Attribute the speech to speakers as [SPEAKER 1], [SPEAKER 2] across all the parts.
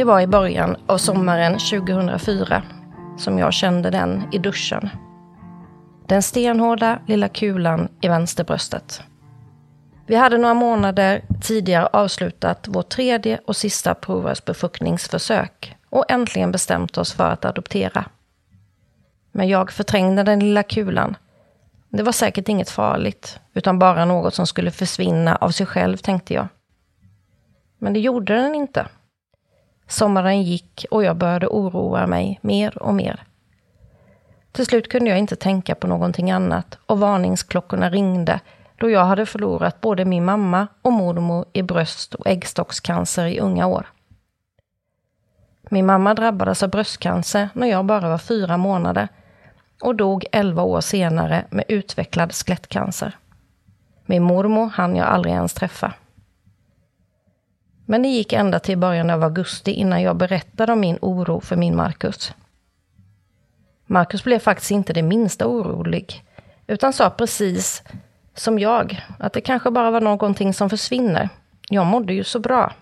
[SPEAKER 1] Det var i början av sommaren 2004 som jag kände den i duschen. Den stenhårda lilla kulan i vänsterbröstet. Vi hade några månader tidigare avslutat vårt tredje och sista provrörsbefruktningsförsök och äntligen bestämt oss för att adoptera. Men jag förträngde den lilla kulan. Det var säkert inget farligt, utan bara något som skulle försvinna av sig själv, tänkte jag. Men det gjorde den inte. Sommaren gick och jag började oroa mig mer och mer. Till slut kunde jag inte tänka på någonting annat och varningsklockorna ringde då jag hade förlorat både min mamma och mormor i bröst och äggstockscancer i unga år. Min mamma drabbades av bröstcancer när jag bara var fyra månader och dog elva år senare med utvecklad skelettcancer. Min mormor hann jag aldrig ens träffa. Men det gick ända till början av augusti innan jag berättade om min oro för min Marcus. Marcus blev faktiskt inte det minsta orolig, utan sa precis som jag, att det kanske bara var någonting som försvinner. Jag mådde ju så bra.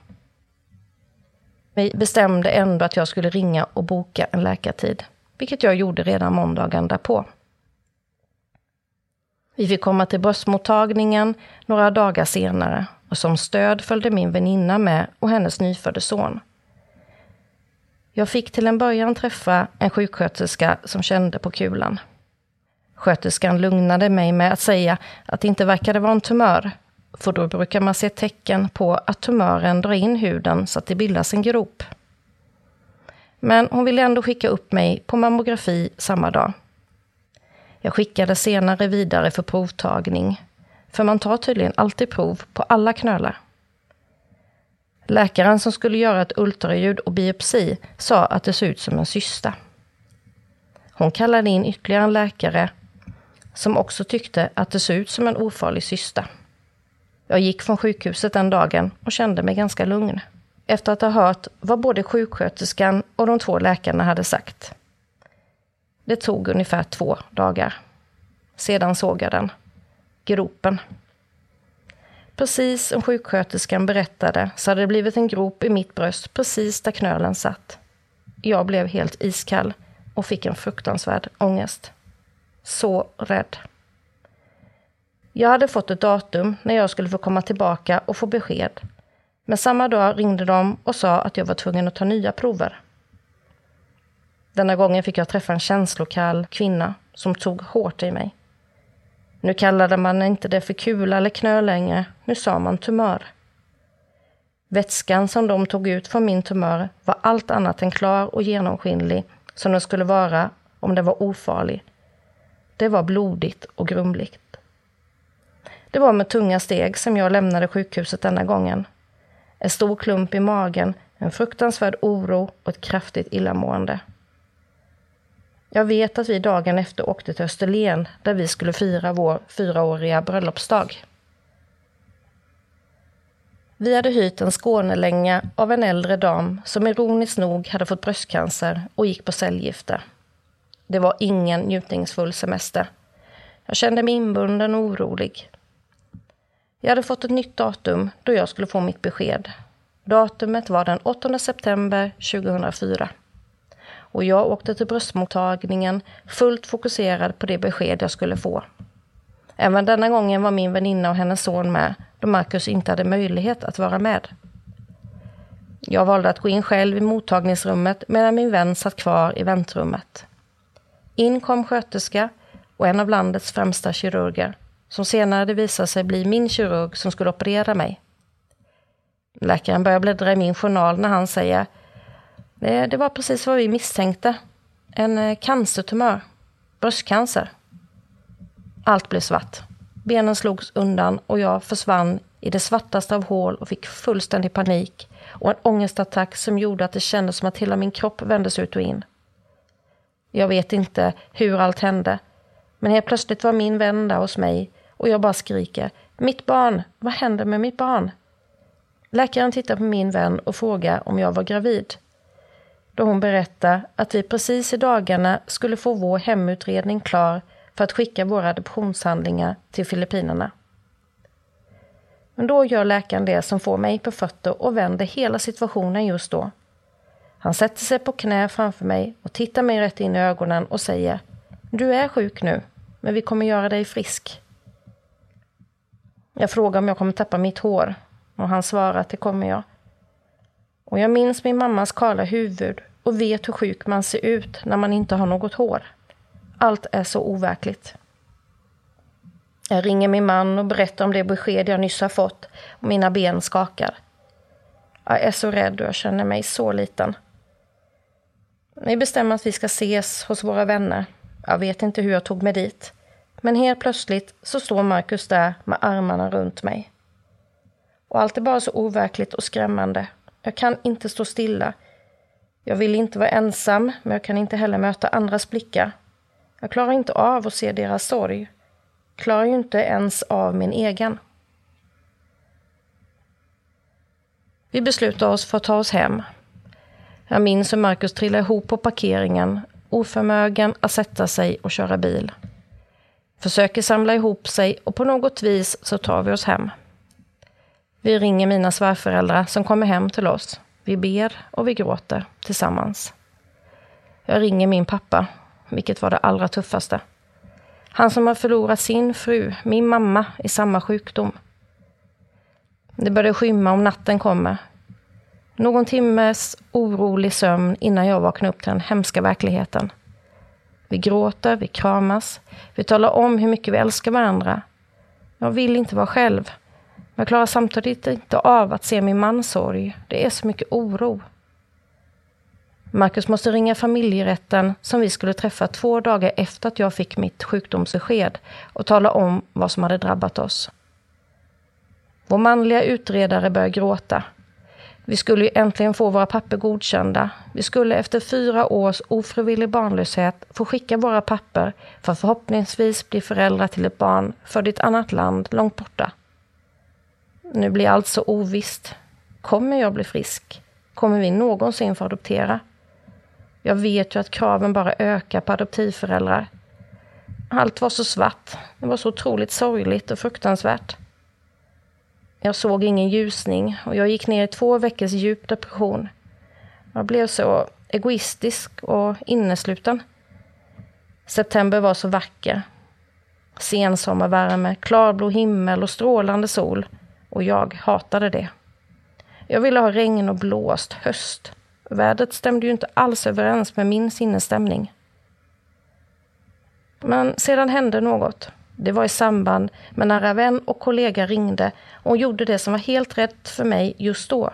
[SPEAKER 1] Vi bestämde ändå att jag skulle ringa och boka en läkartid, vilket jag gjorde redan måndagen därpå. Vi fick komma till bröstmottagningen några dagar senare och som stöd följde min väninna med och hennes nyfödde son. Jag fick till en början träffa en sjuksköterska som kände på kulan. Sköterskan lugnade mig med att säga att det inte verkade vara en tumör, för då brukar man se tecken på att tumören drar in huden så att det bildas en grop. Men hon ville ändå skicka upp mig på mammografi samma dag. Jag skickade senare vidare för provtagning för man tar tydligen alltid prov på alla knölar. Läkaren som skulle göra ett ultraljud och biopsi sa att det såg ut som en cysta. Hon kallade in ytterligare en läkare som också tyckte att det såg ut som en ofarlig cysta. Jag gick från sjukhuset den dagen och kände mig ganska lugn efter att ha hört vad både sjuksköterskan och de två läkarna hade sagt. Det tog ungefär två dagar. Sedan såg jag den gropen. Precis som sjuksköterskan berättade så hade det blivit en grop i mitt bröst precis där knölen satt. Jag blev helt iskall och fick en fruktansvärd ångest. Så rädd. Jag hade fått ett datum när jag skulle få komma tillbaka och få besked. Men samma dag ringde de och sa att jag var tvungen att ta nya prover. Denna gången fick jag träffa en känslokall kvinna som tog hårt i mig. Nu kallade man inte det för kula eller knö längre, nu sa man tumör. Vätskan som de tog ut från min tumör var allt annat än klar och genomskinlig som den skulle vara om den var ofarlig. Det var blodigt och grumligt. Det var med tunga steg som jag lämnade sjukhuset denna gången. En stor klump i magen, en fruktansvärd oro och ett kraftigt illamående. Jag vet att vi dagen efter åkte till Österlen där vi skulle fira vår fyraåriga bröllopsdag. Vi hade hyrt en Skånelänga av en äldre dam som ironiskt nog hade fått bröstcancer och gick på cellgifter. Det var ingen njutningsfull semester. Jag kände mig inbunden och orolig. Jag hade fått ett nytt datum då jag skulle få mitt besked. Datumet var den 8 september 2004 och jag åkte till bröstmottagningen fullt fokuserad på det besked jag skulle få. Även denna gången var min väninna och hennes son med, då Marcus inte hade möjlighet att vara med. Jag valde att gå in själv i mottagningsrummet medan min vän satt kvar i väntrummet. In kom sköterska och en av landets främsta kirurger, som senare visade sig bli min kirurg som skulle operera mig. Läkaren börjar bläddra i min journal när han säger det, det var precis vad vi misstänkte. En eh, cancertumör. Bröstcancer. Allt blev svart. Benen slogs undan och jag försvann i det svartaste av hål och fick fullständig panik och en ångestattack som gjorde att det kändes som att hela min kropp vändes ut och in. Jag vet inte hur allt hände, men helt plötsligt var min vän där hos mig och jag bara skriker Mitt barn! Vad händer med mitt barn? Läkaren tittar på min vän och frågar om jag var gravid. Då hon berättar att vi precis i dagarna skulle få vår hemutredning klar för att skicka våra adoptionshandlingar till Filippinerna. Men då gör läkaren det som får mig på fötter och vänder hela situationen just då. Han sätter sig på knä framför mig och tittar mig rätt in i ögonen och säger Du är sjuk nu, men vi kommer göra dig frisk. Jag frågar om jag kommer tappa mitt hår och han svarar att det kommer jag. Och jag minns min mammas kala huvud och vet hur sjuk man ser ut när man inte har något hår. Allt är så overkligt. Jag ringer min man och berättar om det besked jag nyss har fått och mina ben skakar. Jag är så rädd och jag känner mig så liten. Vi bestämmer att vi ska ses hos våra vänner. Jag vet inte hur jag tog mig dit. Men helt plötsligt så står Marcus där med armarna runt mig. Och allt är bara så overkligt och skrämmande. Jag kan inte stå stilla. Jag vill inte vara ensam, men jag kan inte heller möta andras blickar. Jag klarar inte av att se deras sorg. Klarar ju inte ens av min egen. Vi beslutar oss för att ta oss hem. Jag minns hur Marcus trillade ihop på parkeringen, oförmögen att sätta sig och köra bil. Försöker samla ihop sig och på något vis så tar vi oss hem. Vi ringer mina svärföräldrar som kommer hem till oss. Vi ber och vi gråter tillsammans. Jag ringer min pappa, vilket var det allra tuffaste. Han som har förlorat sin fru, min mamma, i samma sjukdom. Det börjar skymma om natten kommer. Någon timmes orolig sömn innan jag vaknar upp till den hemska verkligheten. Vi gråter, vi kramas, vi talar om hur mycket vi älskar varandra. Jag vill inte vara själv. Men jag klarar samtidigt inte av att se min mans sorg. Det är så mycket oro. Marcus måste ringa familjerätten som vi skulle träffa två dagar efter att jag fick mitt sjukdomsbesked och tala om vad som hade drabbat oss. Vår manliga utredare börjar gråta. Vi skulle ju äntligen få våra papper godkända. Vi skulle efter fyra års ofrivillig barnlöshet få skicka våra papper för att förhoppningsvis bli föräldrar till ett barn född i ett annat land långt borta. Nu blir allt så ovisst. Kommer jag bli frisk? Kommer vi någonsin få adoptera? Jag vet ju att kraven bara ökar på adoptivföräldrar. Allt var så svart. Det var så otroligt sorgligt och fruktansvärt. Jag såg ingen ljusning och jag gick ner i två veckors djup depression. Jag blev så egoistisk och innesluten. September var så vacker. Sensommarvärme, klarblå himmel och strålande sol. Och jag hatade det. Jag ville ha regn och blåst, höst. Vädret stämde ju inte alls överens med min sinnesstämning. Men sedan hände något. Det var i samband med när en vän och kollega ringde och hon gjorde det som var helt rätt för mig just då.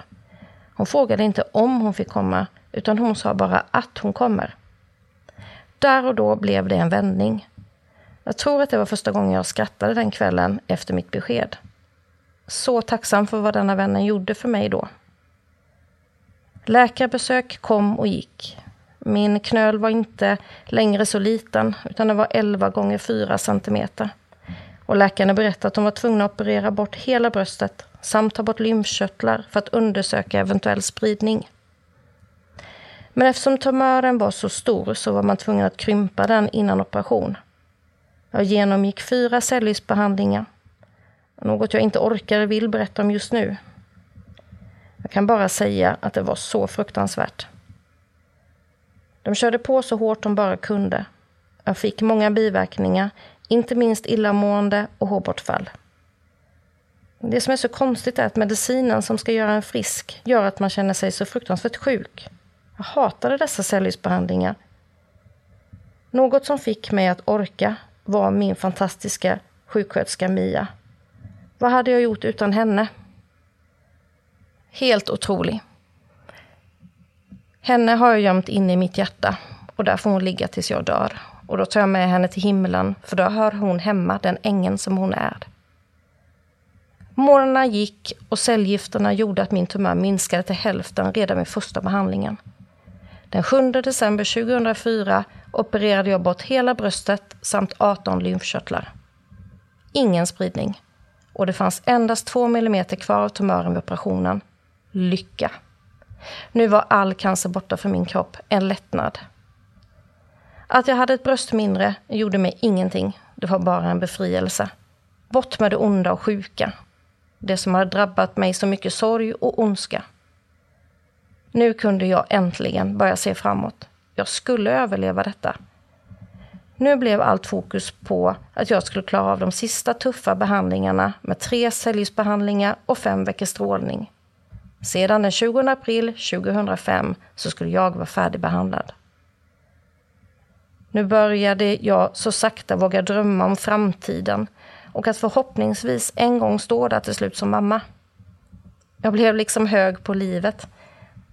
[SPEAKER 1] Hon frågade inte om hon fick komma, utan hon sa bara att hon kommer. Där och då blev det en vändning. Jag tror att det var första gången jag skrattade den kvällen efter mitt besked. Så tacksam för vad denna vännen gjorde för mig då. Läkarbesök kom och gick. Min knöl var inte längre så liten, utan den var 11 gånger 4 centimeter. Och läkarna berättade att de var tvungna att operera bort hela bröstet samt ta bort lymfkörtlar för att undersöka eventuell spridning. Men eftersom tumören var så stor så var man tvungen att krympa den innan operation. Jag genomgick fyra cellgiftsbehandlingar. Något jag inte orkar eller vill berätta om just nu. Jag kan bara säga att det var så fruktansvärt. De körde på så hårt de bara kunde. Jag fick många biverkningar, inte minst illamående och hårbortfall. Det som är så konstigt är att medicinen som ska göra en frisk gör att man känner sig så fruktansvärt sjuk. Jag hatade dessa cellgiftsbehandlingar. Något som fick mig att orka var min fantastiska sjuksköterska Mia. Vad hade jag gjort utan henne? Helt otrolig. Henne har jag gömt inne i mitt hjärta och där får hon ligga tills jag dör. Och då tar jag med henne till himlen, för då hör hon hemma den ängeln som hon är. Månaderna gick och cellgifterna gjorde att min tumör minskade till hälften redan vid första behandlingen. Den 7 december 2004 opererade jag bort hela bröstet samt 18 lymfkörtlar. Ingen spridning. Och det fanns endast 2 mm kvar av tumören vid operationen. Lycka! Nu var all cancer borta från min kropp, en lättnad. Att jag hade ett bröst mindre gjorde mig ingenting. Det var bara en befrielse. Bort med det onda och sjuka. Det som hade drabbat mig så mycket sorg och ondska. Nu kunde jag äntligen börja se framåt. Jag skulle överleva detta. Nu blev allt fokus på att jag skulle klara av de sista tuffa behandlingarna med tre cellgiftsbehandlingar och fem veckors strålning. Sedan den 20 april 2005 så skulle jag vara färdigbehandlad. Nu började jag så sakta våga drömma om framtiden och att förhoppningsvis en gång stå där till slut som mamma. Jag blev liksom hög på livet.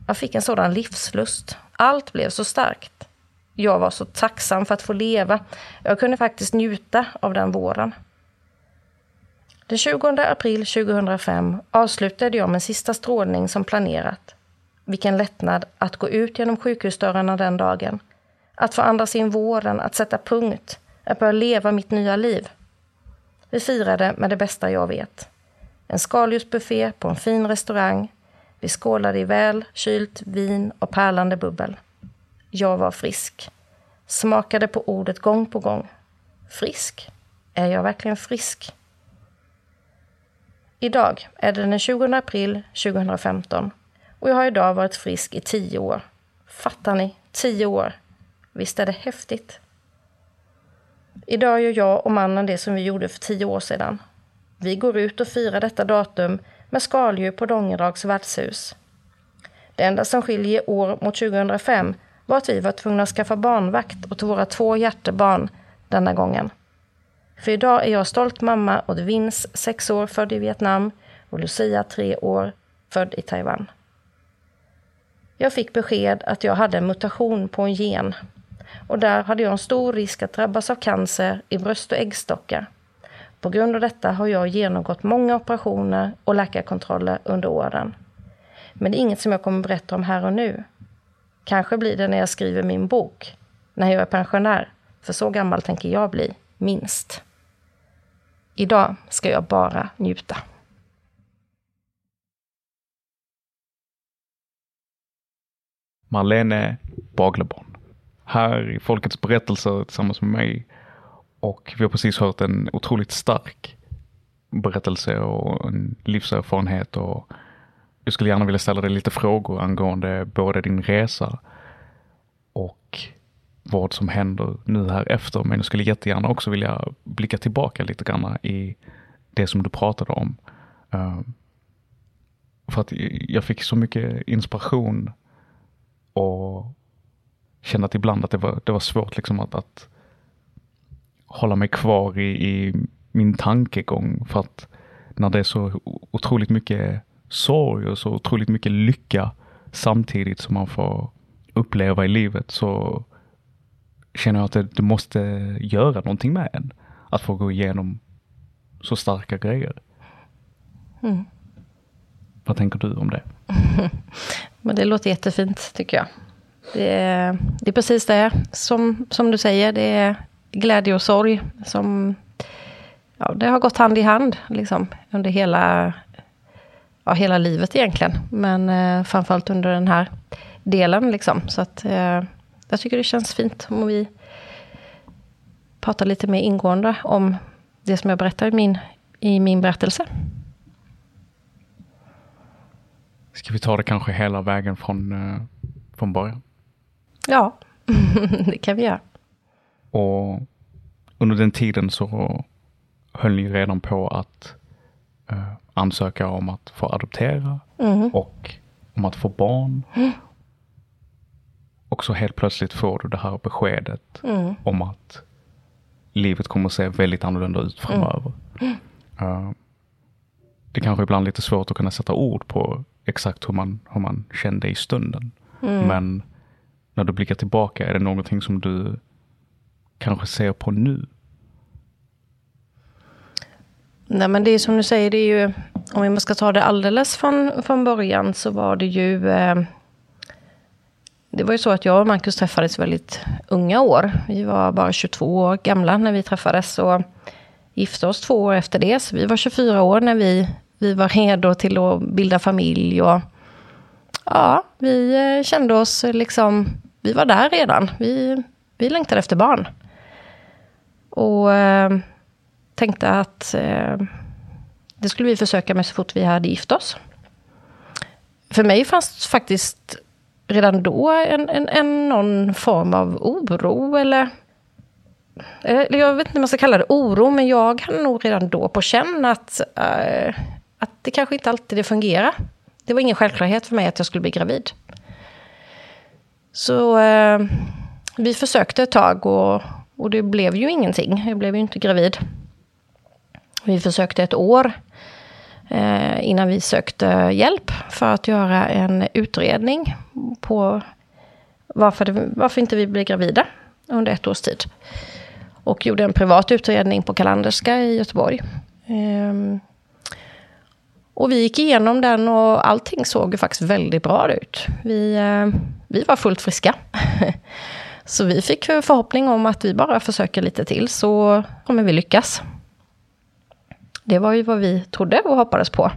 [SPEAKER 1] Jag fick en sådan livslust. Allt blev så starkt. Jag var så tacksam för att få leva. Jag kunde faktiskt njuta av den våren. Den 20 april 2005 avslutade jag med sista strålning som planerat. Vilken lättnad att gå ut genom sjukhusdörrarna den dagen. Att få andas in våren, att sätta punkt, att börja leva mitt nya liv. Vi firade med det bästa jag vet. En skaldjursbuffé på en fin restaurang. Vi skålade i väl kylt vin och pärlande bubbel. Jag var frisk. Smakade på ordet gång på gång. Frisk? Är jag verkligen frisk? Idag är det den 20 april 2015 och jag har idag varit frisk i tio år. Fattar ni? Tio år. Visst är det häftigt? Idag gör jag och mannen det som vi gjorde för tio år sedan. Vi går ut och firar detta datum med skaldjur på Dångerags värdshus. Det enda som skiljer år mot 2005 att vi var tvungna att skaffa barnvakt åt våra två hjärtebarn denna gången. För idag är jag stolt mamma åt Vince, sex år, född i Vietnam och Lucia, tre år, född i Taiwan. Jag fick besked att jag hade en mutation på en gen och där hade jag en stor risk att drabbas av cancer i bröst och äggstockar. På grund av detta har jag genomgått många operationer och läkarkontroller under åren. Men det är inget som jag kommer berätta om här och nu. Kanske blir det när jag skriver min bok, när jag är pensionär, för så gammal tänker jag bli, minst. Idag ska jag bara njuta.
[SPEAKER 2] Marlene Bagleborn. Här i Folkets berättelser tillsammans med mig. Och vi har precis hört en otroligt stark berättelse och en livserfarenhet. Och jag skulle gärna vilja ställa dig lite frågor angående både din resa och vad som händer nu här efter. Men jag skulle jättegärna också vilja blicka tillbaka lite grann i det som du pratade om. Eh, för att jag fick så mycket inspiration och kände att ibland att det var, det var svårt liksom att, att hålla mig kvar i, i min tankegång. För att när det är så otroligt mycket sorg och så otroligt mycket lycka samtidigt som man får uppleva i livet så känner jag att det, det måste göra någonting med en. Att få gå igenom så starka grejer. Mm. Vad tänker du om det?
[SPEAKER 1] Men det låter jättefint tycker jag. Det är, det är precis det som, som du säger. Det är glädje och sorg som ja, det har gått hand i hand liksom, under hela, ja, hela livet egentligen. Men eh, framförallt under den här delen. Liksom. Så att, eh, jag tycker det känns fint om vi pratar lite mer ingående om det som jag berättar i min, i min berättelse.
[SPEAKER 2] Ska vi ta det kanske hela vägen från, eh, från början?
[SPEAKER 1] Ja, det kan vi göra.
[SPEAKER 2] Och under den tiden så höll ni redan på att ansöka om att få adoptera mm. och om att få barn. Mm. Och så helt plötsligt får du det här beskedet mm. om att livet kommer att se väldigt annorlunda ut framöver. Uh, det kanske ibland är lite svårt att kunna sätta ord på exakt hur man, hur man kände i stunden.
[SPEAKER 1] Mm.
[SPEAKER 2] Men när du blickar tillbaka, är det någonting som du kanske ser på nu?
[SPEAKER 1] Nej men det är som du säger, det är ju, om vi ska ta det alldeles från, från början så var det ju eh, det var ju så att jag och Marcus träffades väldigt unga år. Vi var bara 22 år gamla när vi träffades och gifte oss två år efter det. Så vi var 24 år när vi, vi var redo till att bilda familj. Och, ja, vi eh, kände oss liksom, vi var där redan. Vi, vi längtade efter barn. Och eh, tänkte att eh, det skulle vi försöka med så fort vi hade gift oss. För mig fanns faktiskt redan då en, en, en någon form av oro eller eh, eller jag vet inte om man ska kalla det oro, men jag hade nog redan då på känn att, uh, att det kanske inte alltid det fungerar. Det var ingen självklarhet för mig att jag skulle bli gravid. Så uh, vi försökte ett tag och, och det blev ju ingenting. Jag blev ju inte gravid. Vi försökte ett år eh, innan vi sökte hjälp för att göra en utredning på varför, det, varför inte vi blev gravida under ett års tid. Och gjorde en privat utredning på Kalanderska i Göteborg. Ehm, och vi gick igenom den och allting såg ju faktiskt väldigt bra ut. Vi, eh, vi var fullt friska. Så vi fick förhoppning om att vi bara försöker lite till så kommer vi lyckas. Det var ju vad vi trodde och hoppades på.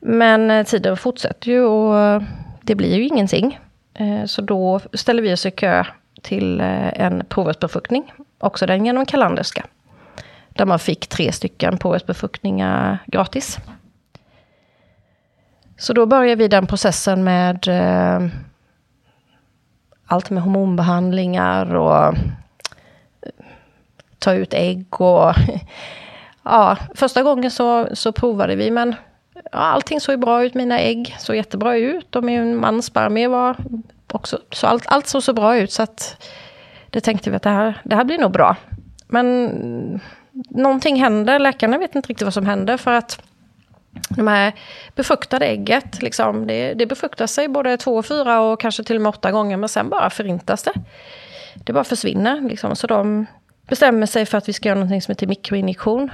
[SPEAKER 1] Men eh, tiden fortsätter ju och eh, det blir ju ingenting. Eh, så då ställer vi oss i kö till en provrörsbefruktning, också den genom Kalanderska. Där man fick tre stycken provrörsbefruktningar gratis. Så då börjar vi den processen med allt med hormonbehandlingar och ta ut ägg och ja, första gången så, så provade vi, men ja, allting såg bra ut. Mina ägg såg jättebra ut och min mans spermier var också... Så allt, allt såg så bra ut så att det tänkte vi att det här, det här blir nog bra. Men någonting händer, läkarna vet inte riktigt vad som händer för att de här befruktade ägget, liksom, det, det befruktar sig både två, och fyra och kanske till och med åtta gånger, men sen bara förintas det. Det bara försvinner, liksom, så de bestämmer sig för att vi ska göra någonting som heter mikroinjektion.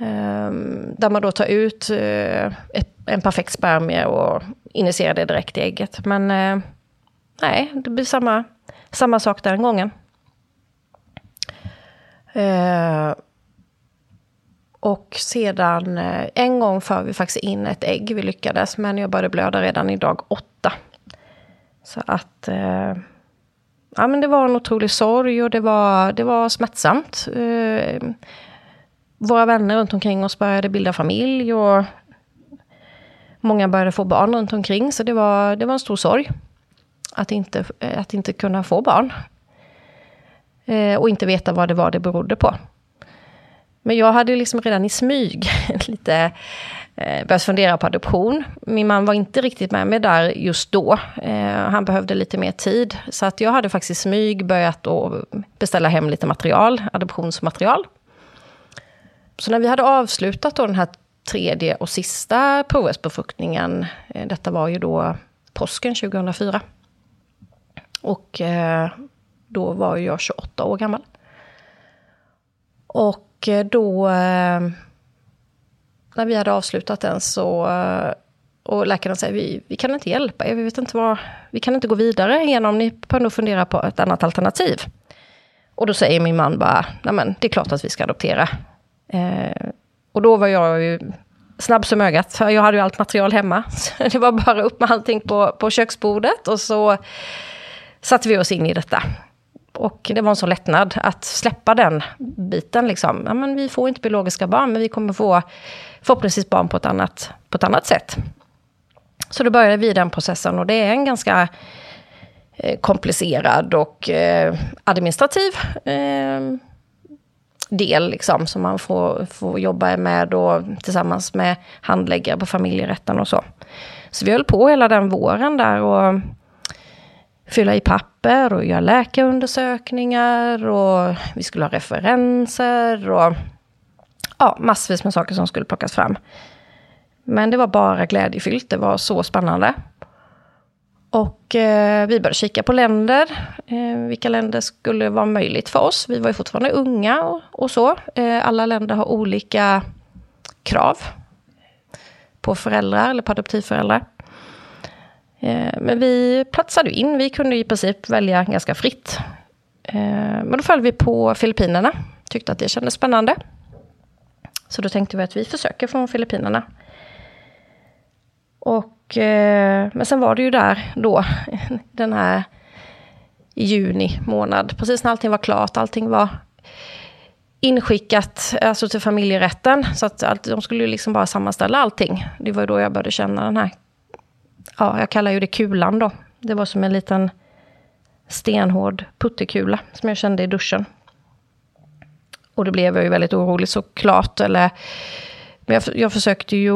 [SPEAKER 1] Ehm, där man då tar ut eh, ett, en perfekt spermie och injicerar det direkt i ägget. Men eh, nej, det blir samma, samma sak den gången. Eh, och sedan en gång för vi faktiskt in ett ägg. Vi lyckades, men jag började blöda redan i dag åtta. Så att... ja, men det var en otrolig sorg och det var, det var smärtsamt våra vänner runt omkring oss började bilda familj och många började få barn runt omkring. Så det var, det var en stor sorg att inte, att inte kunna få barn. Eh, och inte veta vad det var det berodde på. Men jag hade liksom redan i smyg lite eh, börjat fundera på adoption. Min man var inte riktigt med mig där just då. Eh, han behövde lite mer tid. Så att jag hade faktiskt i smyg börjat att beställa hem lite material, adoptionsmaterial. Så när vi hade avslutat då den här tredje och sista provrörsbefruktningen, eh, detta var ju då påsken 2004. Och eh, då var jag 28 år gammal. Och eh, då, när vi hade avslutat den så, och läkaren säger vi, vi kan inte hjälpa er, vi vet inte vad, vi kan inte gå vidare genom, ni får nog fundera på ett annat alternativ. Och då säger min man bara, nej men det är klart att vi ska adoptera. Eh, och då var jag ju snabb som ögat, för jag hade ju allt material hemma. Så det var bara upp med allting på, på köksbordet och så satte vi oss in i detta. Och det var en sån lättnad att släppa den biten. Liksom. Ja, men vi får inte biologiska barn, men vi kommer få förhoppningsvis barn på ett annat, på ett annat sätt. Så då började vi den processen och det är en ganska eh, komplicerad och eh, administrativ eh, del liksom, som man får, får jobba med och tillsammans med handläggare på familjerätten och så. Så vi höll på hela den våren där och fylla i papper och göra läkarundersökningar och vi skulle ha referenser och ja, massvis med saker som skulle plockas fram. Men det var bara glädjefyllt, det var så spännande. Och eh, vi började kika på länder, eh, vilka länder skulle vara möjligt för oss. Vi var ju fortfarande unga och, och så. Eh, alla länder har olika krav på föräldrar eller på adoptivföräldrar. Eh, men vi platsade in, vi kunde i princip välja ganska fritt. Eh, men då föll vi på Filippinerna, tyckte att det kändes spännande. Så då tänkte vi att vi försöker från Filippinerna. Och, eh, men sen var det ju där då, den här juni månad, precis när allting var klart, allting var inskickat alltså till familjerätten. Så att de skulle liksom bara sammanställa allting. Det var ju då jag började känna den här, ja jag kallar ju det kulan då. Det var som en liten stenhård puttekula som jag kände i duschen. Och det blev jag ju väldigt orolig såklart. Eller, men jag, jag försökte ju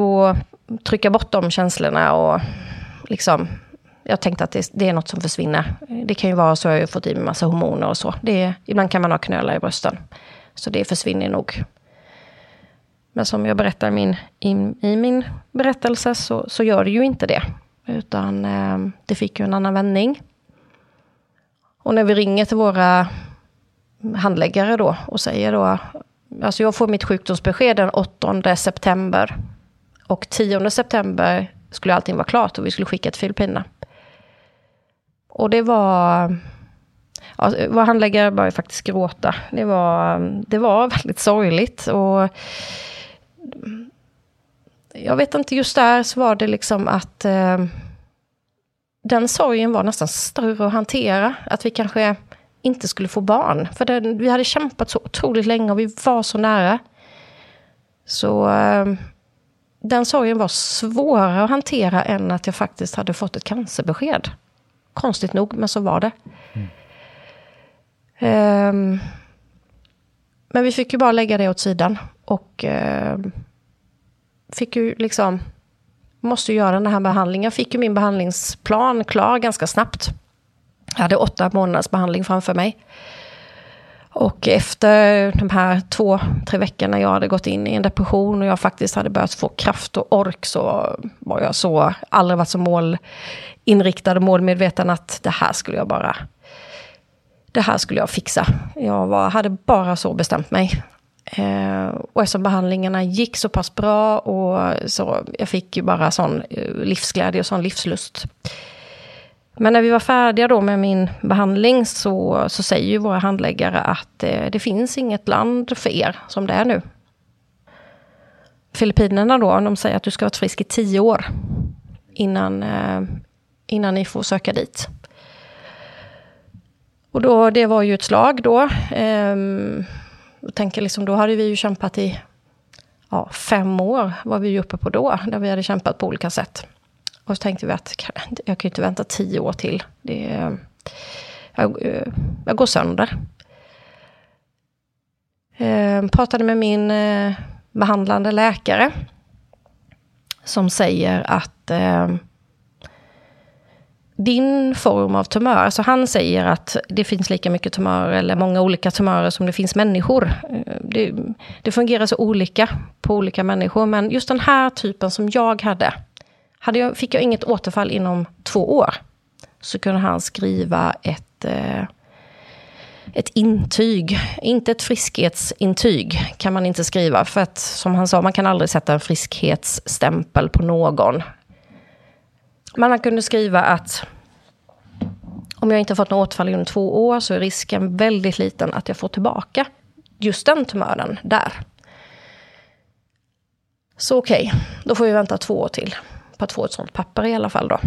[SPEAKER 1] trycka bort de känslorna och liksom jag tänkte att det, det, är något som försvinner. Det kan ju vara så att jag har fått i mig massa hormoner och så. Det, ibland kan man ha knölar i brösten. Så det försvinner nog. Men som jag berättar min, i, i min berättelse så, så gör det ju inte det. Utan eh, det fick ju en annan vändning. Och när vi ringer till våra handläggare då och säger då, alltså jag får mitt sjukdomsbesked den 8 september. Och 10 september skulle allting vara klart och vi skulle skicka till Filippinerna. Och det var ja, vår handläggare började faktiskt gråta. Det var, det var väldigt sorgligt. Och jag vet inte, just där så var det liksom att eh, den sorgen var nästan större att hantera. Att vi kanske inte skulle få barn. För det, vi hade kämpat så otroligt länge och vi var så nära. Så eh, den sorgen var svårare att hantera än att jag faktiskt hade fått ett cancerbesked. Konstigt nog, men så var det. Mm. Um, men vi fick ju bara lägga det åt sidan. Och uh, fick ju liksom, måste göra den här behandlingen. Jag fick ju min behandlingsplan klar ganska snabbt. Jag hade åtta månaders behandling framför mig. Och efter de här två, tre veckorna jag hade gått in i en depression och jag faktiskt hade börjat få kraft och ork så var jag så, aldrig varit så målinriktad och målmedveten att det här skulle jag bara det här skulle jag fixa. Jag var, hade bara så bestämt mig. Eh, och eftersom behandlingarna gick så pass bra och så jag fick ju bara sån eh, livsglädje och sån livslust. Men när vi var färdiga då med min behandling så, så säger ju våra handläggare att eh, det finns inget land för er som det är nu. Filippinerna då, de säger att du ska vara frisk i tio år innan, eh, innan ni får söka dit. Och då, det var ju ett slag då. Ehm, jag tänker liksom, då hade vi ju kämpat i ja, fem år, var vi ju uppe på då, där vi hade kämpat på olika sätt. Och så tänkte vi att jag kan ju inte vänta tio år till. Det, jag, eh, jag går sönder. Eh, pratade med min eh, behandlande läkare. Som säger att eh, din form av tumör, alltså han säger att det finns lika mycket tumörer eller många olika tumörer som det finns människor. Eh, det, det, fungerar så olika på olika människor, men just den här typen som jag hade, hade jag, fick jag inget återfall inom två år, så kunde han skriva ett, eh, ett intyg. Inte ett friskhetsintyg kan man inte skriva, för att som han sa, man kan aldrig sätta en friskhetsstämpel på någon. Men han kunde skriva att om jag inte fått något återfall inom två år så är risken väldigt liten att jag får tillbaka just den tumören där. Så okej, okay, då får vi vänta två år till att få ett sånt papper i alla fall då.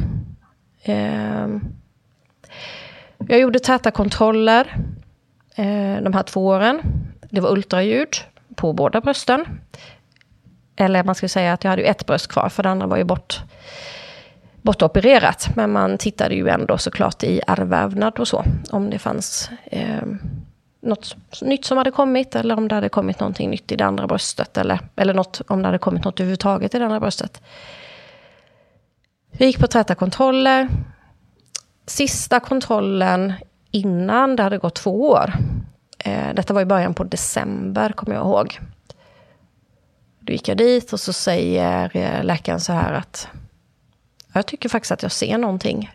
[SPEAKER 1] Ehm. Jag gjorde täta kontroller eh, de här två åren. Det var ultraljud på båda brösten. Eller man ska säga att jag hade ju ett bröst kvar, för det andra var ju bort, bortopererat. Men man tittade ju ändå såklart i ärrvävnad och så, om det fanns eh, något nytt som hade kommit, eller om det hade kommit någonting nytt i det andra bröstet, eller, eller något, om det hade kommit något överhuvudtaget i det andra bröstet. Vi gick på täta kontroller. Sista kontrollen innan det hade gått två år. Eh, detta var i början på december, kommer jag ihåg. Då gick jag dit och så säger eh, läkaren så här att jag tycker faktiskt att jag ser någonting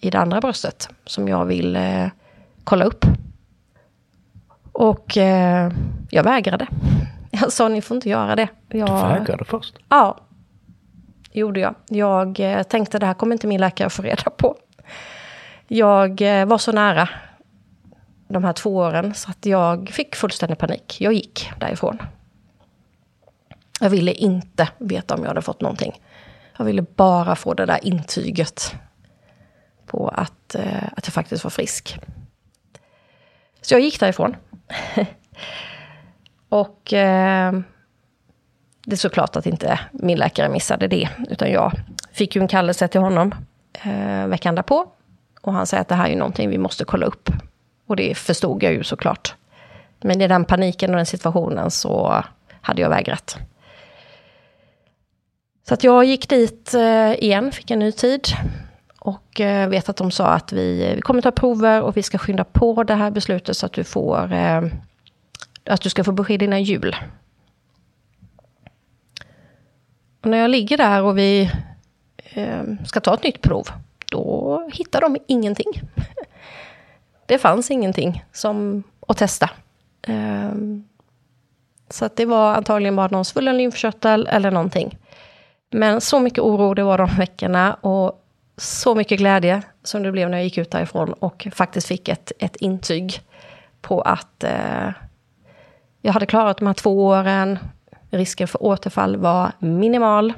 [SPEAKER 1] i det andra bröstet som jag vill eh, kolla upp. Och eh, jag vägrade. Jag sa ni får inte göra det. Jag,
[SPEAKER 2] Du vägrade först?
[SPEAKER 1] Ja, gjorde jag. Jag eh, tänkte det här kommer inte min läkare få reda på. Jag eh, var så nära de här två åren så att jag fick fullständig panik. Jag gick därifrån. Jag ville inte veta om jag hade fått någonting. Jag ville bara få det där intyget på att, eh, att jag faktiskt var frisk. Så jag gick därifrån. och eh, det är såklart att inte min läkare missade det, utan jag fick ju en kallelse till honom eh, veckan därpå. Och han säger att det här är någonting vi måste kolla upp. Och det förstod jag ju såklart. Men i den paniken och den situationen så hade jag vägrat. Så att jag gick dit eh, igen, fick en ny tid. Och eh, vet att de sa att vi, vi kommer ta prover och vi ska skynda på det här beslutet så att du får eh, att du ska få besked innan jul. Och när jag ligger där och vi eh, ska ta ett nytt prov, då hittar de ingenting. Det fanns ingenting som att testa. Eh, så att det var antagligen bara någon svullen lymfkörtel eller någonting. Men så mycket oro det var de veckorna och så mycket glädje som det blev när jag gick ut därifrån och faktiskt fick ett, ett intyg på att eh, jag hade klarat de här två åren. Risken för återfall var minimal.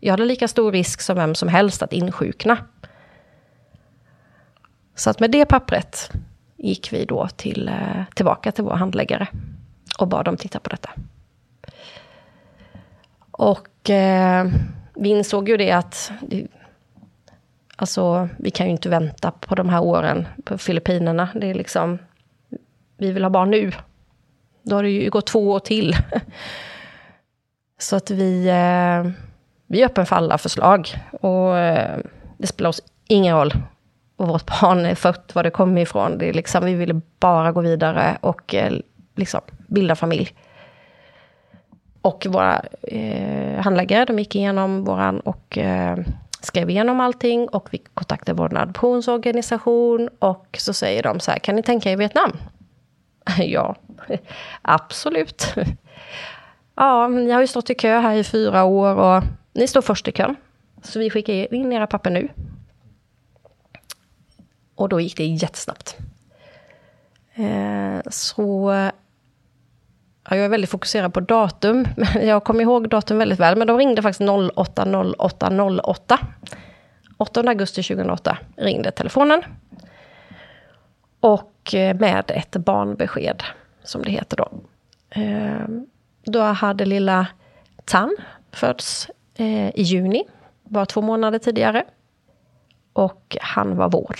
[SPEAKER 1] Jag hade lika stor risk som vem som helst att insjukna. Så att med det pappret gick vi då till, eh, tillbaka till vår handläggare och bad dem titta på detta. Och eh, vi insåg ju det att det, alltså, vi kan ju inte vänta på de här åren på Filippinerna. Det är liksom, vi vill ha barn nu. Då har det ju gått två år till. Så att vi, eh, vi är öppen för alla förslag. Och eh, det spelar oss ingen roll var vårt barn är fött, var det kommer ifrån. Det är liksom, vi ville bara gå vidare och eh, liksom bilda familj. Och våra eh, handläggare, de gick igenom våran och eh, skrev igenom allting och vi kontaktade vår adoptionsorganisation och så säger de så här, kan ni tänka er Vietnam? ja, absolut ja, ni har ju stått i kö här i fyra år och ni står först i kön. Så vi skickar in era papper nu. Och då gick det jättesnabbt. Eh, så ja, jag är väldigt fokuserad på datum. Jag kommer ihåg datum väldigt väl, men de ringde faktiskt 080808. 8 augusti 2008 ringde telefonen. Och eh, med ett barnbesked, som det heter då. Eh, då hade lilla Tan fötts eh, i juni, bara två månader tidigare. Och han var vår.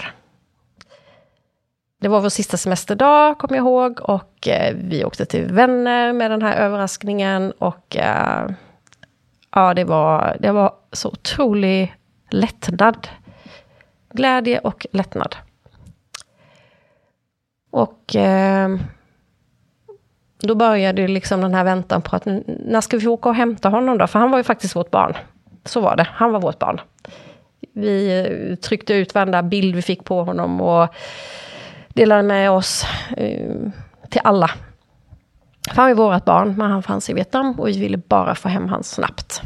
[SPEAKER 1] Det var vår sista semesterdag, kommer jag ihåg, och eh, vi åkte till vänner med den här överraskningen. Och eh, ja, det var, det var så otrolig lättnad. Glädje och lättnad. Och eh, då började liksom den här väntan på att när ska vi åka och hämta honom då? För han var ju faktiskt vårt barn. Så var det, han var vårt barn. Vi eh, tryckte ut varenda bild vi fick på honom och delade med oss eh, till alla. För han var vårt barn, men han fanns i Vietnam och vi ville bara få hem honom snabbt.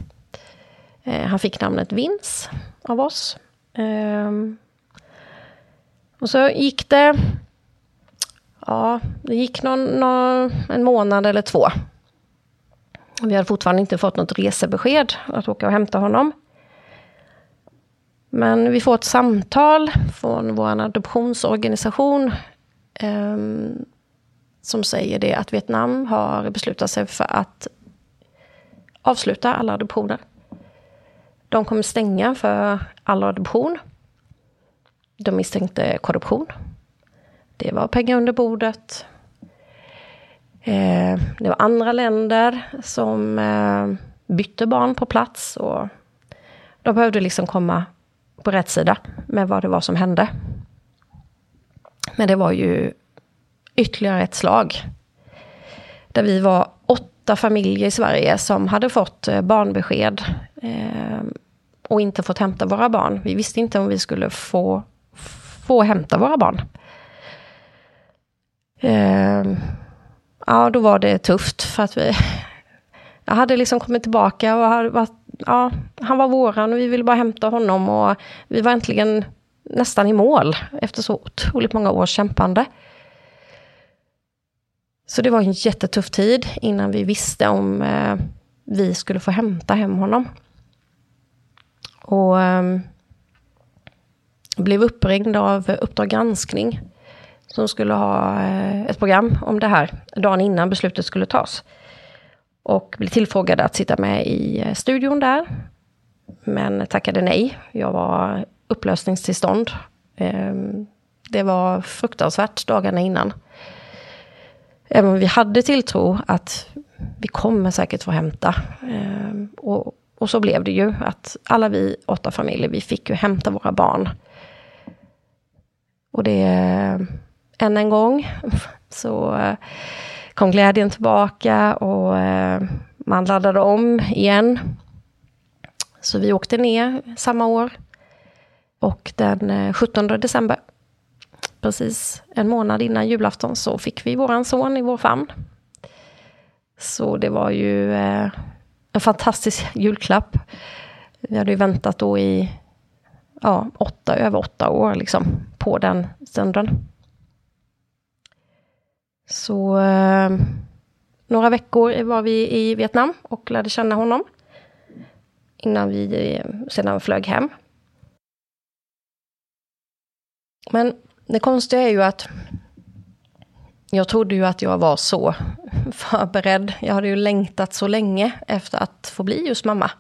[SPEAKER 1] Eh, han fick namnet Vince av oss. Eh, och så gick det, ja, det gick någon, någon, en månad eller två. Vi hade fortfarande inte fått något resebesked att åka och hämta honom. Men vi får ett samtal från vår adoptionsorganisation eh, som säger det att Vietnam har beslutat sig för att avsluta alla adoptioner. De kommer stänga för all adoption. De misstänkte korruption. Det var pengar under bordet. Eh, det var andra länder som eh, bytte barn på plats. Och de behövde liksom komma på rätt sida med vad det var som hände. Men det var ju ytterligare ett slag. Där vi var åtta familjer i Sverige som hade fått eh, barnbesked eh, och inte fått hämta våra barn. Vi visste inte om vi skulle få, få hämta våra barn. Eh, ja, då var det tufft för att vi... Jag hade liksom kommit tillbaka och hade varit, ja, han var våran och vi ville bara hämta honom och vi var äntligen nästan i mål efter så otroligt många års kämpande. Så det var en jättetuff tid innan vi visste om eh, vi skulle få hämta hem honom. Och eh, blev uppringd av Uppdrag granskning som skulle ha eh, ett program om det här dagen innan beslutet skulle tas. Och blev tillfrågade att sitta med i eh, studion där. Men tackade nej. Jag var upplösningstillstånd. Ehm, det var fruktansvärt dagarna innan. Även om vi hade tilltro att vi kommer säkert få hämta. Ehm, och, och så blev det ju att alla vi åtta familjer, vi fick ju hämta våra barn. Och det, än en gång, så eh, kom glädjen tillbaka och eh, man laddade om igen. Så vi åkte ner samma år. Och den eh, 17 december precis en månad innan julafton så fick vi våran son i vår famn. Så det var ju en fantastisk julklapp. Vi hade ju väntat då i ja, åtta, över åtta år liksom, på den stunden. Så eh, några veckor var vi i Vietnam och lärde känna honom. Innan vi eh, sedan flög hem. Men det konstiga är ju att jag trodde ju att jag var så förberedd. Jag hade ju längtat så länge efter att få bli just mamma.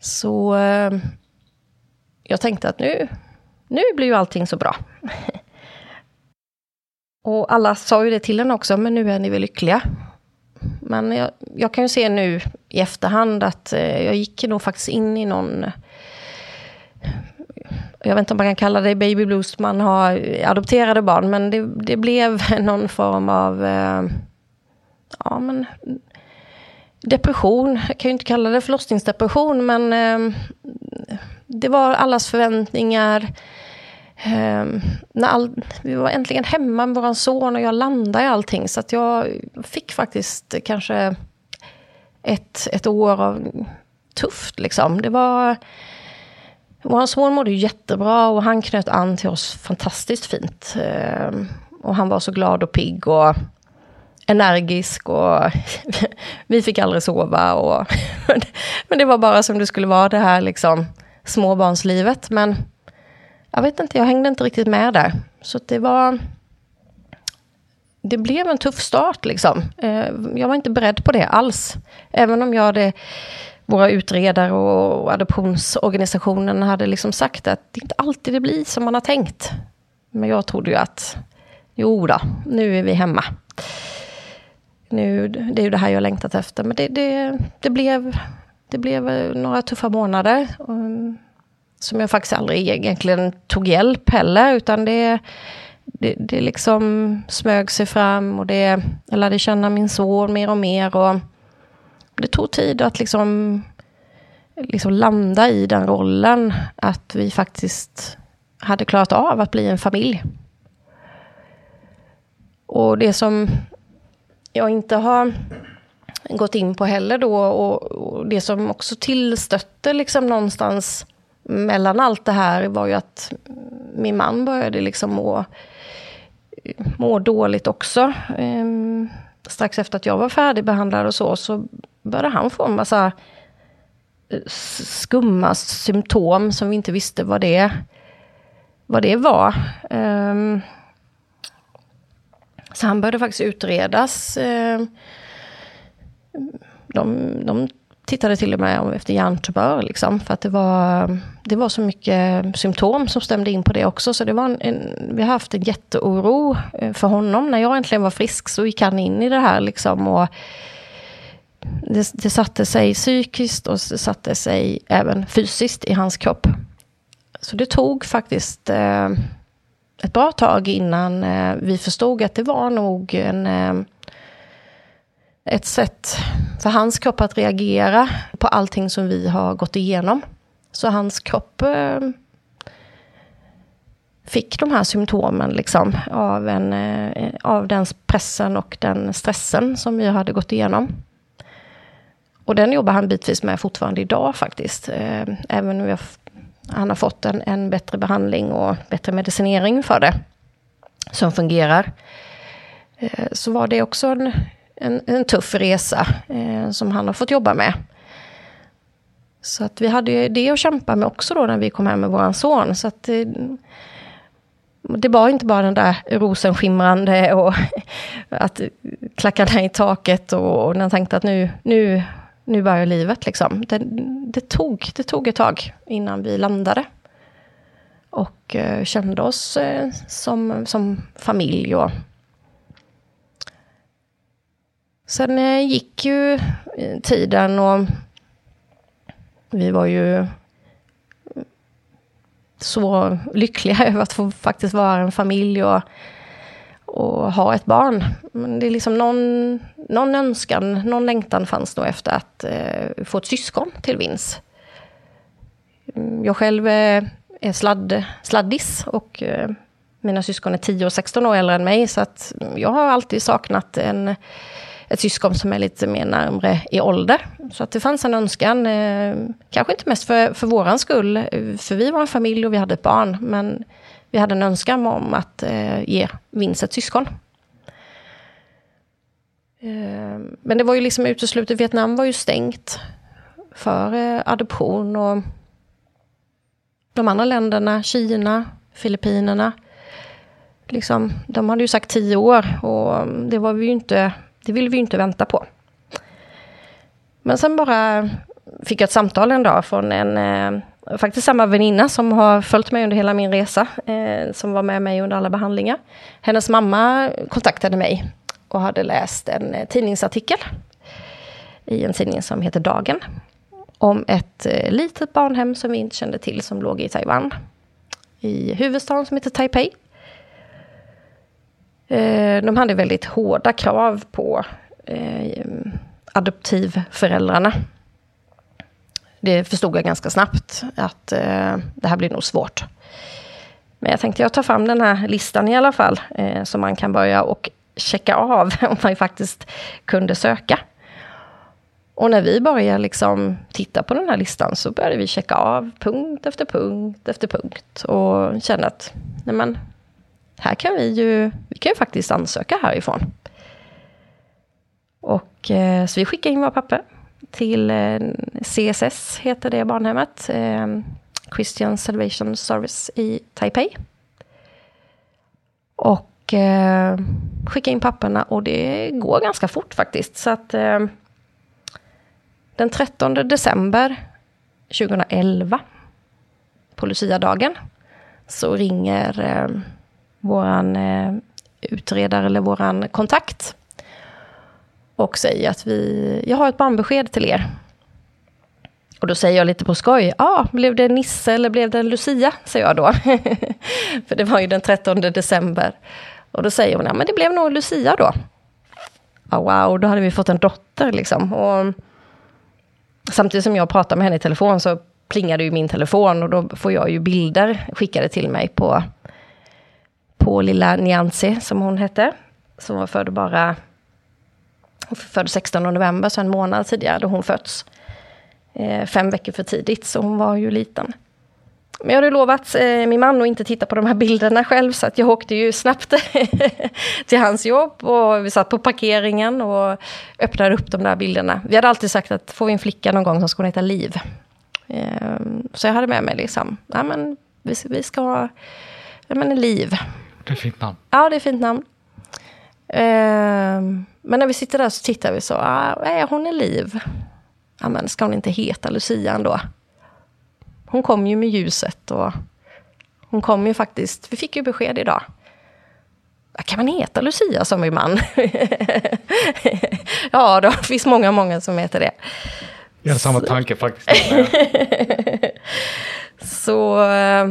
[SPEAKER 1] Så eh, jag tänkte att nu, nu blir ju allting så bra. Och alla sa ju det till henne också, men nu är ni väl lyckliga. Men jag, jag kan ju se nu i efterhand att eh, jag gick nog faktiskt in i någon jag vet inte om man kan kalla det baby blues, man har adopterade barn, men det, det blev någon form av eh, ja, men, depression. Jag kan ju inte kalla det förlossningsdepression, men eh, det var allas förväntningar. Um, när all, vi var äntligen hemma med vår son och jag landade i allting, så att jag fick faktiskt kanske ett, ett år av tufft. Liksom. Det var vår son mådde jättebra och han knöt an till oss fantastiskt fint. Um, och han var så glad och pigg och energisk och vi fick aldrig sova. Och men det var bara som det skulle vara det här liksom småbarnslivet. Men jag vet inte, jag hängde inte riktigt med där. Så det var... Det blev en tuff start liksom. Eh, jag var inte beredd på det alls. Även om jag hade våra utredare och adoptionsorganisationen hade liksom sagt att det inte alltid det blir som man har tänkt. Men jag trodde ju att jo då, nu är vi hemma. Nu, det är ju det här jag längtat efter. Men det, det, det, blev, det blev eh, några tuffa månader. Mm, som jag faktiskt aldrig egentligen tog hjälp heller. Utan det, det, det liksom smög sig fram och det, jag lärde känna min son mer och mer. Och det tog tid att liksom, liksom landa i den rollen. Att vi faktiskt hade klarat av att bli en familj. Och det som jag inte har gått in på heller då och, och det som också tillstötte liksom någonstans mellan allt det här var ju att min man började liksom må, må dåligt också. Ehm, strax efter att jag var färdigbehandlad och så, så började han få en massa eh, skumma symptom som vi inte visste vad det, vad det var. Ehm, så han började faktiskt utredas. Ehm, de, de tittade till och med efter hjärntumör, liksom, för att det var, det var så mycket symptom som stämde in på det också. Så det var en, en, vi har haft en jätteoro eh, för honom. När jag äntligen var frisk så gick han in i det här. Liksom, och det, det satte sig psykiskt och det satte sig även fysiskt i hans kropp. Så det tog faktiskt eh, ett bra tag innan eh, vi förstod att det var nog en, eh, ett sätt för hans kropp att reagera på allting som vi har gått igenom. Så hans kropp eh, fick de här symptomen liksom, av, en, eh, av den pressen och den stressen som vi hade gått igenom. Och den jobbar han bitvis med fortfarande idag faktiskt. Eh, även om han har fått en, en bättre behandling och bättre medicinering för det. Som fungerar. Eh, så var det också en, en, en tuff resa eh, som han har fått jobba med. Så att vi hade det att kämpa med också då när vi kom hem med vår son. Så att det, det var inte bara den där rosenskimrande och att klacka ner i taket och, och när jag tänkte att nu, nu, nu börjar livet liksom. Det, det, tog, det tog ett tag innan vi landade. Och eh, kände oss eh, som, som familj och Sen eh, gick ju eh, tiden och vi var ju mm, så lyckliga över att få faktiskt vara en familj och, och ha ett barn. Men det är liksom någon, någon önskan, någon längtan fanns då efter att eh, få ett syskon till Vins. Mm, jag själv eh, är sladd, sladdis och eh, mina syskon är 10 och 16 år äldre än mig, så att mm, jag har alltid saknat en ett syskon som är lite mer närmre i ålder. Så att det fanns en önskan, eh, kanske inte mest för, för våran skull, eh, för vi var en familj och vi hade ett barn, men vi hade en önskan om att eh, ge Vince ett syskon. Eh, men det var ju liksom uteslutet, Vietnam var ju stängt för eh, adoption och de andra länderna, Kina, Filippinerna, liksom, de hade ju sagt tio år och mm, det var vi ju inte det ville vi ju inte vänta på. Men sen bara fick jag ett samtal en dag från en, eh, faktiskt samma väninna som har följt mig under hela min resa, eh, som var med mig under alla behandlingar. Hennes mamma kontaktade mig och hade läst en eh, tidningsartikel i en tidning som heter Dagen. Om ett eh, litet barnhem som vi inte kände till som låg i Taiwan. I huvudstaden som heter Taipei. Eh, de hade väldigt hårda krav på eh, adoptivföräldrarna. Det förstod jag ganska snabbt att eh, det här blir nog svårt. Men jag tänkte jag tar fram den här listan i alla fall, eh, så man kan börja och checka av om man faktiskt kunde söka. Och när vi började liksom titta på den här listan så började vi checka av punkt efter punkt efter punkt och kände att nej men, här kan vi ju, vi kan ju faktiskt ansöka härifrån. Och eh, så vi skickade in våra papper till eh, CSS, heter det barnhemmet. Eh, Christian Salvation Service i Taipei. Och eh, skicka in papperna och det går ganska fort faktiskt. Så att eh, den 13 december 2011 på Lucia-dagen så ringer eh, våran eh, utredare eller våran kontakt och säger att vi, jag har ett barnbesked till er. Och då säger jag lite på skoj, ja, ah, blev det Nisse eller blev det en Lucia? Säger jag då. För det var ju den 13 december. Och då säger hon, ja men det blev nog Lucia då. Ah, wow, då hade vi fått en dotter liksom. Och samtidigt som jag pratar med henne i telefon så plingade ju min telefon och då får jag ju bilder skickade till mig på på lilla Nyansi, som hon hette. Som var född bara... Hon föddes 16 november, så en månad tidigare då hon fötts. Eh, fem veckor för tidigt, så hon var ju liten. Men jag hade lovat eh, min man att inte titta på de här bilderna själv, så att jag åkte ju snabbt till hans jobb och vi satt på parkeringen och öppnade upp de där bilderna. Vi hade alltid sagt att får vi en flicka någon gång så ska hon heta Liv. Eh, så jag hade med mig liksom, ja men vi, vi ska ha, ja men Liv.
[SPEAKER 2] Det är ett fint namn.
[SPEAKER 1] Ja, det är ett fint namn. Uh, men när vi sitter där så tittar vi så, ah, är hon är liv? Ja, men ska hon inte heta Lucia ändå? Hon kom ju med ljuset och hon kom ju faktiskt, vi fick ju besked idag. Kan man heta Lucia som min man? ja, det finns många, många som heter det.
[SPEAKER 2] Jag hade samma tanke faktiskt.
[SPEAKER 1] så eh,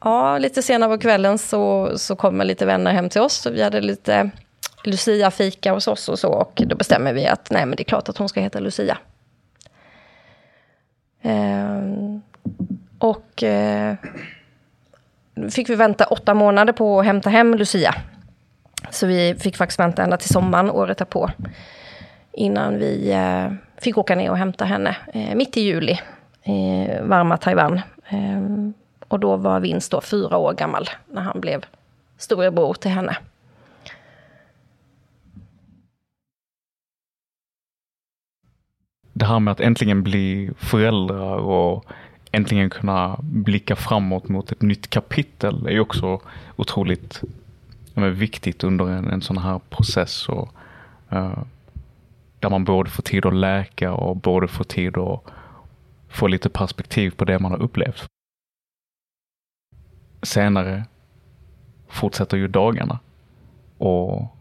[SPEAKER 1] Ja, lite senare på kvällen så, så kommer lite vänner hem till oss. Så vi hade lite Lucia-fika hos oss och så. Och då bestämmer vi att nej, men det är klart att hon ska heta Lucia. Eh, och eh, fick vi vänta åtta månader på att hämta hem Lucia. Så vi fick faktiskt vänta ända till sommaren året därpå. Innan vi eh, fick åka ner och hämta henne eh, mitt i juli i varma Taiwan. Ehm, och då var Vince då fyra år gammal när han blev storebror till henne.
[SPEAKER 2] Det här med att äntligen bli föräldrar och äntligen kunna blicka framåt mot ett nytt kapitel är ju också otroligt ja, viktigt under en, en sån här process. Och, uh, där man både får tid att läka och både får tid att få lite perspektiv på det man har upplevt. Senare fortsätter ju dagarna. Och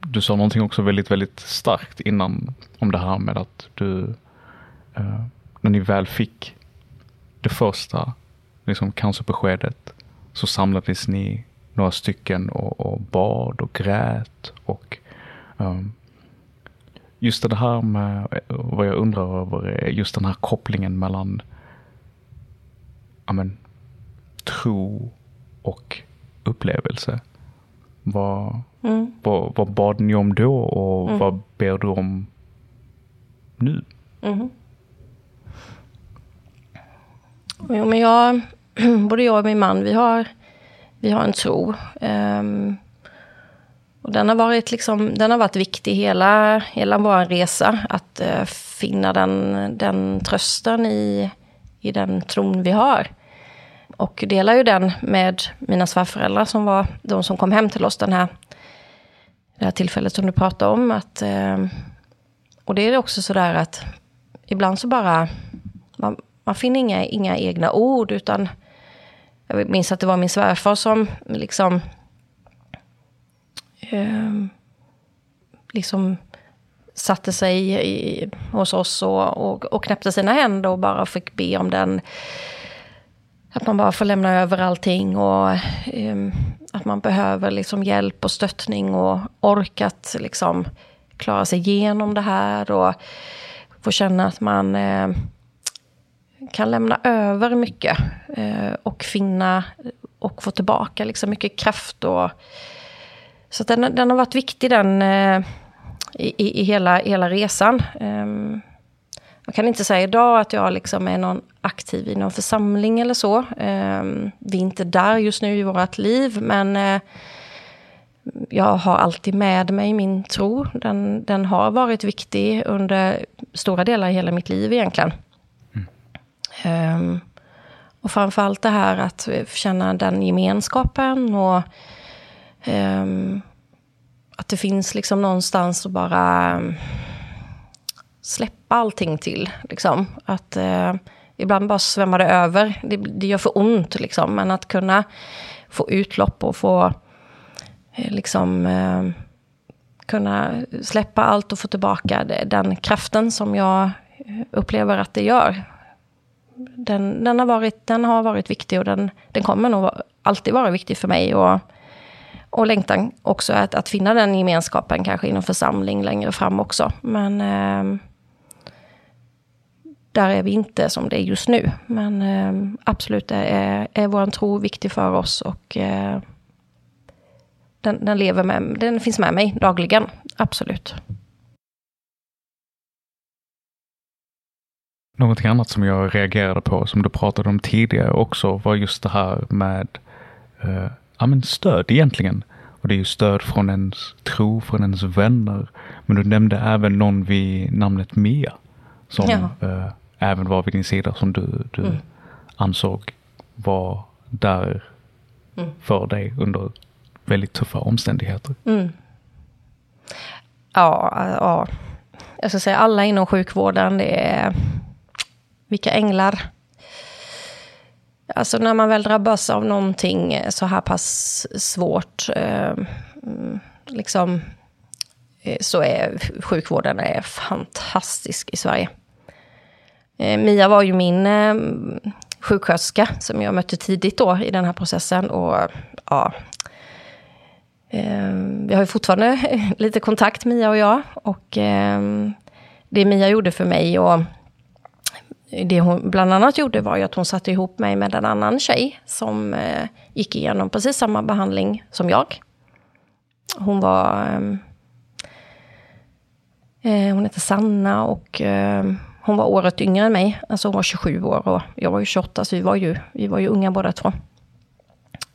[SPEAKER 2] du sa någonting också väldigt, väldigt starkt innan om det här med att du, eh, när ni väl fick det första liksom cancerbeskedet så samlades ni några stycken och, och bad och grät och um, just det här med vad jag undrar över är just den här kopplingen mellan amen, tro och upplevelse. Vad, mm. vad, vad, bad ni om då och mm. vad ber du om nu? Mm.
[SPEAKER 1] Jo, men jag, både jag och min man, vi har, vi har en tro. Um, och den har varit, liksom, den har varit viktig hela, hela vår resa. Att uh, finna den, den trösten i, i den tron vi har. Och delar ju den med mina svärföräldrar som var de som kom hem till oss den här, det här tillfället som du pratade om. Att, eh, och det är också sådär att ibland så bara, man, man finner inga, inga egna ord utan jag minns att det var min svärfar som liksom eh, liksom satte sig i, hos oss och, och, och knäppte sina händer och bara fick be om den. Att man bara får lämna över allting och um, att man behöver liksom hjälp och stöttning och orkat liksom klara sig igenom det här och få känna att man eh, kan lämna över mycket eh, och finna och få tillbaka liksom mycket kraft. Och, så den, den har varit viktig den eh, i, i hela, hela resan. Um, jag kan inte säga idag att jag liksom är någon aktiv i någon församling eller så. Um, vi är inte där just nu i vårt liv, men uh, jag har alltid med mig min tro. Den, den har varit viktig under stora delar i hela mitt liv egentligen. Um, och framförallt det här att känna den gemenskapen och um, att det finns liksom någonstans att bara mm, släppa allting till. Liksom. Att eh, ibland bara svämmar det över. Det, det gör för ont liksom. Men att kunna få utlopp och få eh, liksom eh, kunna släppa allt och få tillbaka den kraften som jag upplever att det gör den, den, har varit, den har varit viktig och den, den kommer nog alltid vara viktig för mig. Och, och längtan också att, att finna den gemenskapen kanske inom församling längre fram också. Men eh, där är vi inte som det är just nu. Men eh, absolut är, är vår tro viktig för oss och eh, den, den, lever med, den finns med mig dagligen, absolut.
[SPEAKER 2] Någonting annat som jag reagerade på, som du pratade om tidigare också, var just det här med eh, ja, men stöd egentligen. Och det är ju stöd från ens tro, från ens vänner. Men du nämnde även någon vid namnet Mia. Som ja. eh, även var vid din sida, som du, du mm. ansåg var där mm. för dig under väldigt tuffa omständigheter. Mm.
[SPEAKER 1] Ja, ja, jag ska säga alla inom sjukvården, det är vilka änglar. Alltså när man väl drabbas av någonting eh, så här pass svårt, eh, mm, liksom, eh, så är sjukvården är fantastisk i Sverige. Eh, Mia var ju min eh, sjuksköterska som jag mötte tidigt då i den här processen. Och ja, Eh, vi har ju fortfarande lite kontakt, Mia och jag. Och eh, det Mia gjorde för mig och det hon bland annat gjorde var ju att hon satte ihop mig med en annan tjej som eh, gick igenom precis samma behandling som jag. Hon var... Eh, eh hon heter Sanna och eh, hon var året yngre än mig. Alltså hon var 27 år och jag var ju 28, så vi var ju, vi var ju unga båda två.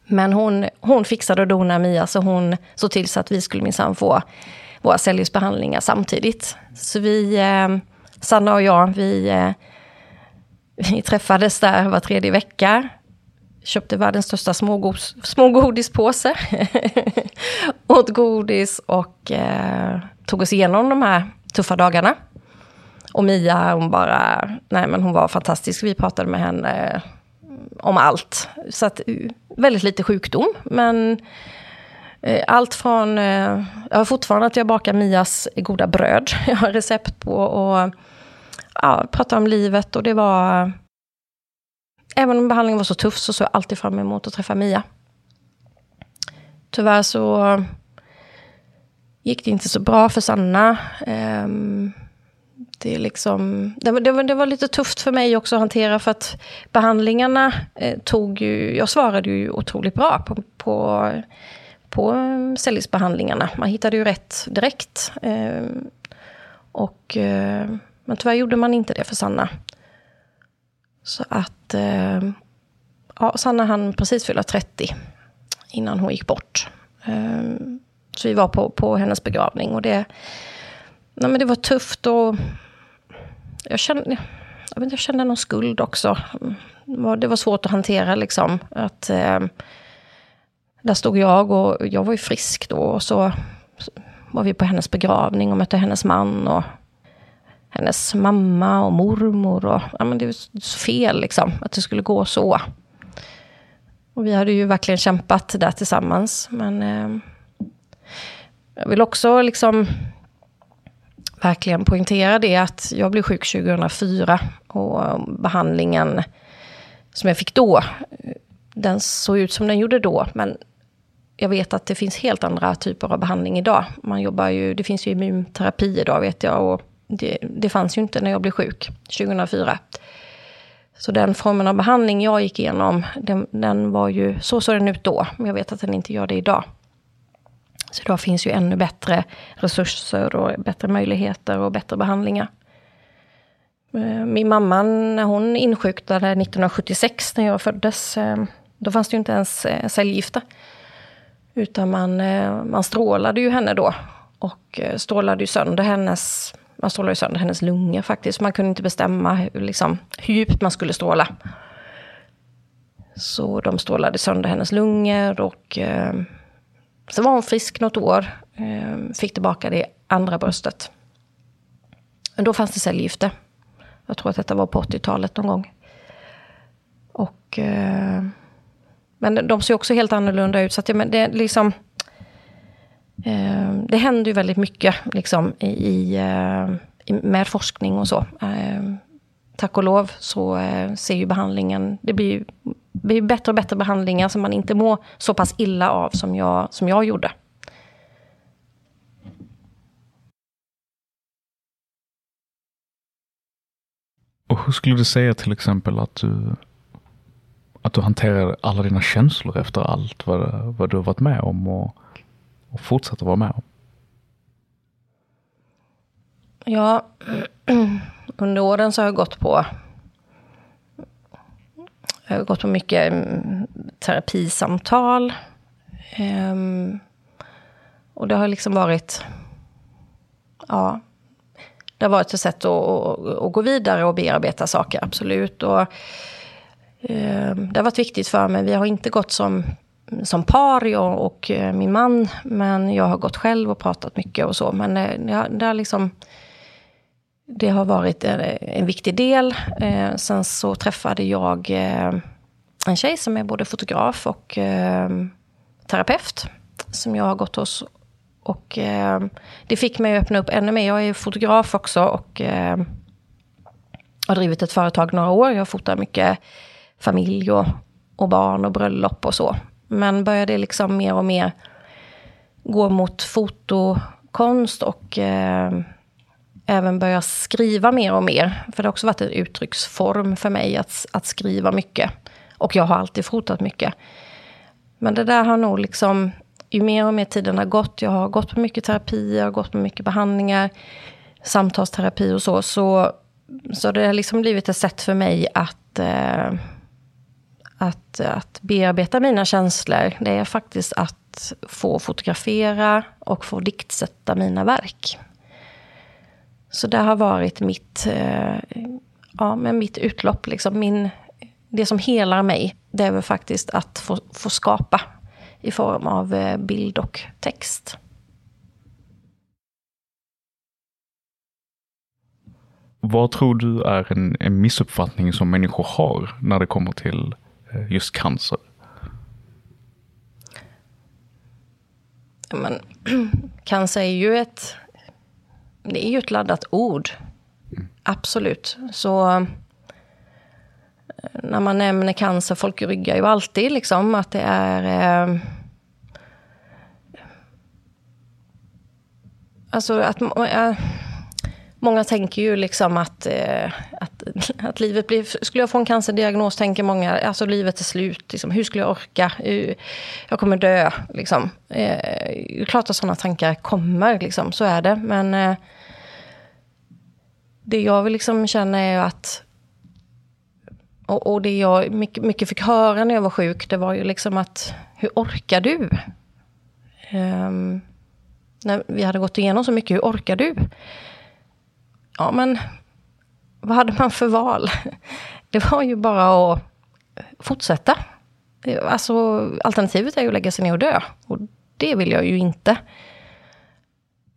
[SPEAKER 1] Men hon, hon fixade och donade Mia, så hon såg till så att vi skulle minsann få våra cellgiftsbehandlingar samtidigt. Så vi, eh, Sanna och jag, vi, eh, vi träffades där var tredje vecka. Köpte världens största smågos, smågodispåse. Åt godis och eh, tog oss igenom de här tuffa dagarna. Och Mia, hon bara, nej men hon var fantastisk. Vi pratade med henne mm, om allt. Så att, eh, väldigt lite sjukdom, men eh, allt från, eh, jag har fortfarande att jag bakar Mias goda bröd. Jag har recept på och ja, prata om livet och det var, även om behandlingen var så tuff så såg jag alltid fram emot att träffa Mia. Tyvärr så gick det inte så bra för Sanna. Um, det, liksom, det, var, det, var, det var lite tufft för mig också att hantera för att behandlingarna eh, tog ju, jag svarade ju otroligt bra på, på, på ehm, cellgiftsbehandlingarna. Man hittade ju rätt direkt. Eh, och, eh, men tyvärr gjorde man inte det för Sanna. Så att eh, ja, Sanna hann precis fylla 30 innan hon gick bort. Eh, så vi var på, på hennes begravning och det, nej men det var tufft och jag kände, jag, vet, jag kände någon skuld också. Det var svårt att hantera liksom. Att, eh, där stod jag och jag var ju frisk då. Och så var vi på hennes begravning och mötte hennes man och hennes mamma och mormor. Och, ja, men det var så fel liksom, att det skulle gå så. Och vi hade ju verkligen kämpat där tillsammans. Men eh, jag vill också liksom verkligen poängtera det att jag blev sjuk 2004 och behandlingen som jag fick då, den såg ut som den gjorde då, men jag vet att det finns helt andra typer av behandling idag. Man jobbar ju, det finns ju immunterapi idag vet jag och det, det fanns ju inte när jag blev sjuk 2004. Så den formen av behandling jag gick igenom, den, den var ju, så såg den ut då, men jag vet att den inte gör det idag. Så idag finns ju ännu bättre resurser och bättre möjligheter och bättre behandlingar. Eh, min mamma, när hon insjuknade 1976, när jag föddes, eh, då fanns det ju inte ens eh, cellgifter. Utan man, man strålade ju henne då. Och strålade ju sönder hennes, man strålade sönder hennes lungor faktiskt. Man kunde inte bestämma hur, liksom, hur djupt man skulle stråla. Så de strålade sönder hennes lungor och eh, så var hon frisk något år, Eh, fick tillbaka det andra bröstet. Men då fanns det cellgifter. Jag tror att detta var på 80-talet någon gång. Och, eh, men de ser också helt annorlunda ut. Så att men det, liksom, Eh, det händer ju väldigt mycket liksom, i, eh, i, med forskning och så. Eh, tack och lov så eh, ser ju behandlingen, det blir blir bättre och bättre behandlingar som man inte mår så pass illa av som jag, som jag gjorde.
[SPEAKER 2] Och hur skulle du säga till exempel att du, att du hanterar alla dina känslor efter allt vad, vad du har varit med om och, och fortsätter vara med om?
[SPEAKER 1] Ja, under åren så har jag gått på jag har gått på mycket mm, terapisamtal. Um, och det har liksom varit, ja, det har varit ett sätt att, att, gå vidare och bearbeta saker, absolut. Och, um, det har varit viktigt för mig. Vi har inte gått som, som par, jag och eh, min man, men jag har gått själv och pratat mycket och så. Men eh, det har, det har liksom det har varit en, en viktig del. Eh, sen så träffade jag eh, en tjej som är både fotograf och eh, terapeut. Som jag har gått hos. Och eh, det fick mig att öppna upp ännu mer. Jag är fotograf också och eh, har drivit ett företag några år. Jag fotar mycket familj och, och barn och bröllop och så. Men började liksom mer och mer gå mot fotokonst och eh, även börja skriva mer och mer. För det har också varit en uttrycksform för mig att, att skriva mycket. Och jag har alltid fotat mycket. Men det där har nog liksom, ju mer och mer tiden har gått, jag har gått på mycket terapi, jag har gått på mycket behandlingar, samtalsterapi och så, så, så det har liksom blivit ett sätt för mig att, eh, att, att bearbeta mina känslor. Det är faktiskt att få fotografera och få diktsätta mina verk. Så det har varit mitt, eh, ja, men mitt utlopp, liksom min, det som helar mig, det är väl faktiskt att få, få skapa i form av eh, bild och text.
[SPEAKER 2] Vad tror du är en, en missuppfattning som människor har när det kommer till just cancer?
[SPEAKER 1] Men, cancer är ju ett, det är ju ett laddat ord. Absolut. Så eh, när man nämner cancer, folk ryggar ju alltid liksom att det är... Eh, alltså att... Eh, många tänker ju liksom att, eh, att, livet blir... Skulle jag få en cancerdiagnos tänker många, alltså livet är slut. Liksom, hur skulle jag orka? Jag kommer dö. Liksom. Eh, det är klart att sådana tankar kommer, liksom, så är det. Men eh, det jag vill liksom känna är att... Och, och, det jag mycket, mycket fick höra när jag var sjuk, det var ju liksom att hur orkar du? Um, när vi hade gått igenom så mycket, hur orkar du? Ja, men vad hade man för val? Det var ju bara att fortsätta. Alltså, alternativet är ju att lägga sig ner och dö. Och det vill jag ju inte.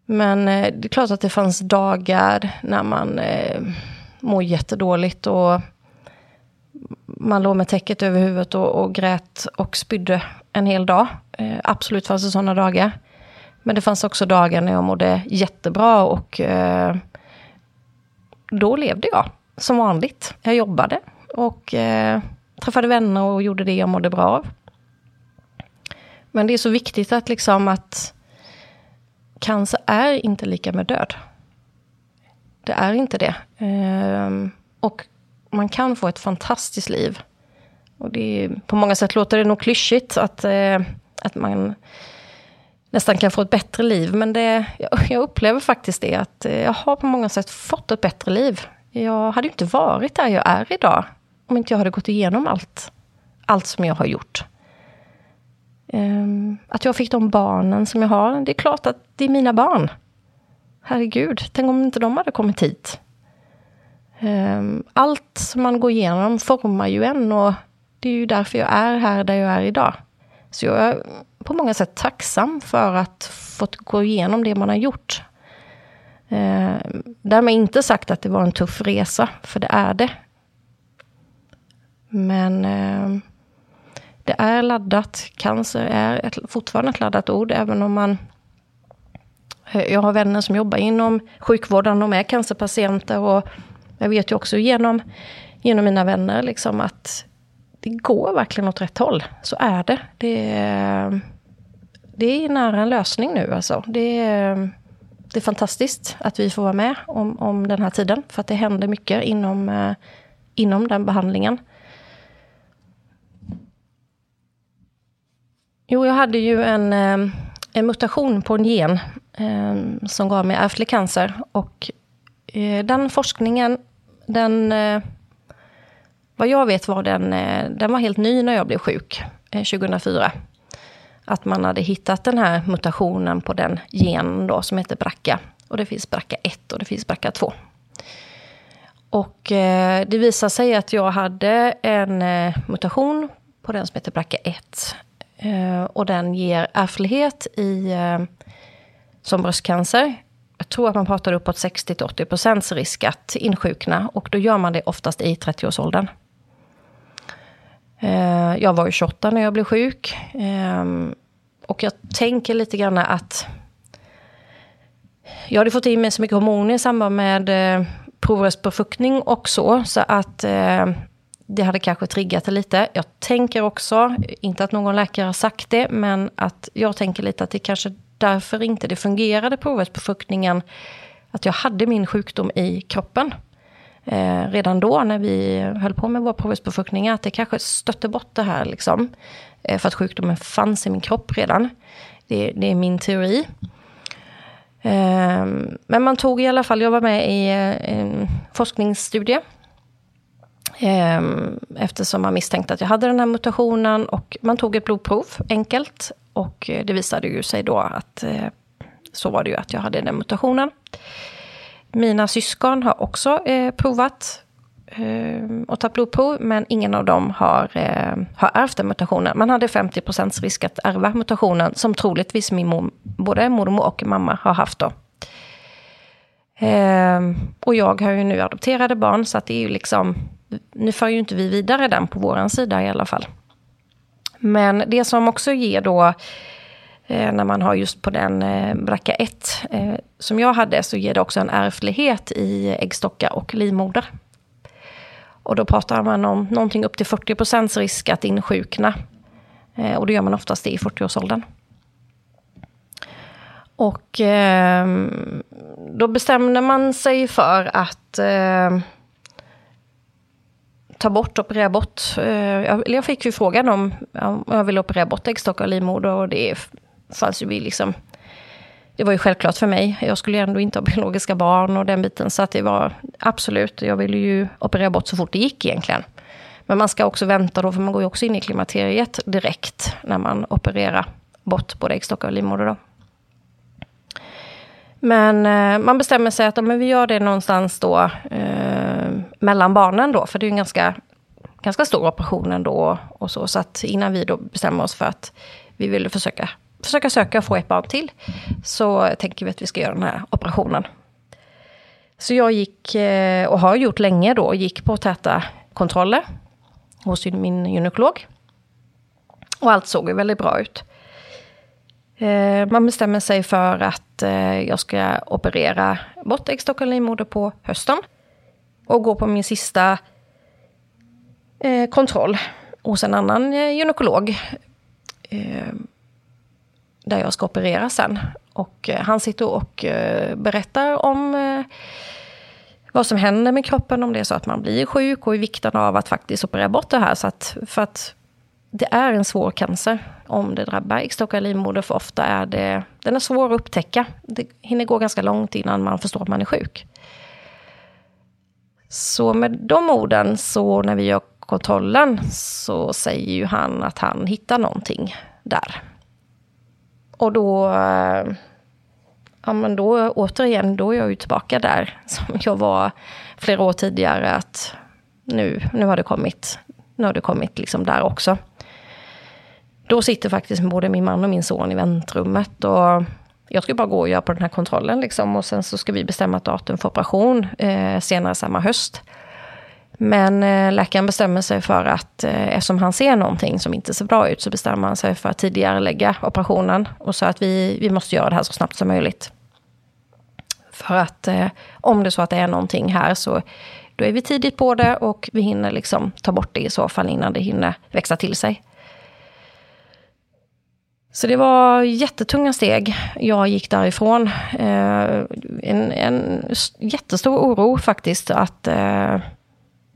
[SPEAKER 1] Men eh, det är klart att det fanns dagar när man eh, mår jättedåligt och man låg med täcket över huvudet och, och grät och spydde en hel dag. Eh, absolut fanns det sådana dagar. Men det fanns också dagar när jag mådde jättebra och eh, då levde jag som vanligt. Jag jobbade och eh, träffade vänner och gjorde det jag mådde bra av. Men det är så viktigt att liksom att cancer är inte lika med död. Det är inte det. Eh, och man kan få ett fantastiskt liv. Och det är, på många sätt låter det nog klyschigt att, eh, att man nästan kan få ett bättre liv. Men det, jag upplever faktiskt det, att eh, jag har på många sätt fått ett bättre liv. Jag hade inte varit där jag är idag om inte jag hade gått igenom allt, allt som jag har gjort. Ehm, att jag fick de barnen som jag har, det är klart att det är mina barn. Herregud, tänk om inte de hade kommit hit. Ehm, allt som man går igenom formar ju en och det är ju därför jag är här där jag är idag. Så jag på många sätt tacksam för att fått gå igenom det man har gjort. Eh, därmed inte sagt att det var en tuff resa, för det är det. Men eh, det är laddat. Cancer är ett, fortfarande ett laddat ord, även om man... Eh, jag har vänner som jobbar inom sjukvården, de är cancerpatienter och jag vet ju också genom, genom mina vänner liksom att det går verkligen åt rätt håll. Så är det. Det är, det är nära en lösning nu alltså. Det är, det är fantastiskt att vi får vara med om, om den här tiden. För att det händer mycket inom, eh, inom den behandlingen. Jo, jag hade ju en, eh, en mutation på en gen eh, som gav mig ärftlig cancer. Och eh, den forskningen, den... Eh, vad jag vet var den, eh, den var helt ny när jag blev sjuk, eh, 2004. Att man hade hittat den här mutationen på den genen då som heter BRCA. Och det finns BRCA1 och det finns BRCA2. Och eh, det visade sig att jag hade en mutation på den som heter BRCA1 Eh, och den ger ärftlighet i, som bröstcancer. Jag tror att man pratar uppåt 60-80 procents risk att insjukna. Och då gör man det oftast i 30-årsåldern. Eh, jag var ju 28 när jag blev sjuk. Ehm, och jag tänker lite grann att jag hade fått i mig så mycket hormoner i samband med eh, provrörsbefruktning och så. Så att eh, det hade kanske triggat det lite. Jag tänker också, inte att någon läkare har sagt det, men att jag tänker lite att det kanske därför inte det fungerade provrörsbefruktningen. Att jag hade min sjukdom i kroppen. Eh, redan då när vi höll på med vår provrörsbefruktning, att det kanske stötte bort det här. Liksom, eh, för att sjukdomen fanns i min kropp redan. Det, det är min teori. Eh, men man tog i alla fall, jag var med i eh, en forskningsstudie eh, eftersom man misstänkte att jag hade den här mutationen och man tog ett blodprov enkelt och eh, det visade ju sig då att så var det ju att jag hade den mutationen. Mina syskon har också eh, provat eh, och tagit blodprov, men ingen av dem har, eh, har ärvt den mutationen. Man hade 50 risk att ärva mutationen, som troligtvis min mor, både mormor och mamma har haft då. Eh, och jag har ju nu adopterade barn, så att det är ju liksom nu för ju inte vi vidare den på vår sida i alla fall. Men det som också ger då, eh, Eh, när man har just på den eh, bracka 1 eh, som jag hade, så ger det också en ärftlighet i äggstockar och livmoder. Och då pratar man om någonting upp till 40% risk att insjukna. Eh, och det gör man oftast i 40-årsåldern. Och eh, då bestämde man sig för att eh, ta bort, operera bort. Eh, jag fick ju frågan om, om jag ville operera bort äggstockar och livmoder och det fanns ju liksom... Det var ju självklart för mig. Jag skulle ju ändå inte ha biologiska barn och den biten. Så att det var absolut, jag ville ju operera bort så fort det gick egentligen. Men man ska också vänta då, för man går ju också in i klimakteriet direkt när man opererar bort både äggstockar och livmoder. Då. Men eh, man bestämmer sig att ja, men vi gör det någonstans då eh, mellan barnen då, för det är ju en ganska, ganska stor operation ändå. Och så, så att innan vi då bestämmer oss för att vi vill försöka, försöka söka och få ett barn till, så tänker vi att vi ska göra den här operationen. Så jag gick, eh, och har gjort länge då, gick på täta kontroller hos min gynekolog. Och allt såg ju väldigt bra ut. Eh, man bestämmer sig för att eh, jag ska operera bort äggstock och livmoder på hösten. Och gå på min sista kontroll hos en annan gynekolog. Där jag ska operera sen. Och eh, han sitter och eh, berättar om eh, vad som händer med kroppen om det är så att man blir sjuk och i vikten av att faktiskt operera bort det här. Så att, för att det är en svår cancer om det drabbar äggstockar livmoder, för ofta är det, den är svår att upptäcka. Det hinner gå ganska långt innan man förstår att man är sjuk. Så med de orden, så när vi gör kontrollen, så säger ju han att han hittar någonting där. Och då, eh, ja men då återigen, då är jag ju tillbaka där som jag var flera år tidigare, att nu, nu har det kommit, nu har det kommit liksom där också. Då sitter faktiskt både min man och min son i väntrummet. Och jag ska bara gå och göra på den här kontrollen. Liksom, och sen så ska vi bestämma ett datum för operation eh, senare samma höst. Men eh, läkaren bestämmer sig för att eh, eftersom han ser någonting som inte ser bra ut så bestämmer han sig för att tidigare lägga operationen och sa att vi, vi måste göra det här så snabbt som möjligt. För att eh, om det är så att det är någonting här så då är vi tidigt på det och vi hinner liksom ta bort det i så fall innan det hinner växa till sig. Så det var jättetunga steg jag gick därifrån. Eh, en, en jättestor oro faktiskt att eh,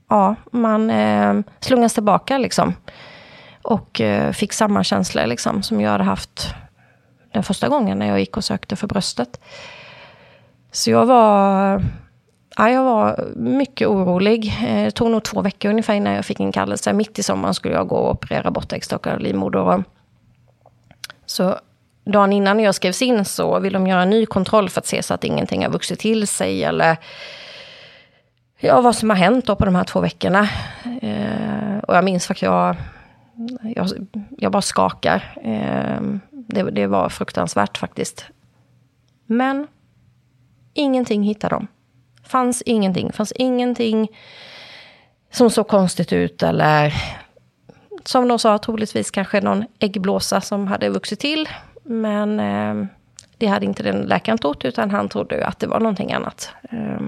[SPEAKER 1] ja, man eh, slungas tillbaka liksom. Och eh, fick samma känslor liksom, som jag hade haft den första gången när jag gick och sökte för bröstet. Så jag var, ja, jag var mycket orolig. Eh, det tog nog två veckor ungefär innan jag fick en kallelse. Mitt i sommaren skulle jag gå och operera bort äggstockar och livmoder. Så dagen innan jag skrevs in så vill de göra en ny kontroll för att se så att ingenting har vuxit till sig eller ja, vad som har hänt då på de här två veckorna. Eh, och jag minns att jag, jag, jag bara skakar. Eh, det, det var fruktansvärt faktiskt. Men ingenting hittade de. Fanns ingenting. Fanns ingenting som såg konstigt ut eller som de sa, troligtvis kanske någon äggblåsa som hade vuxit till. Men eh, det hade inte den läkaren trott, utan han trodde att det var någonting annat. Eh,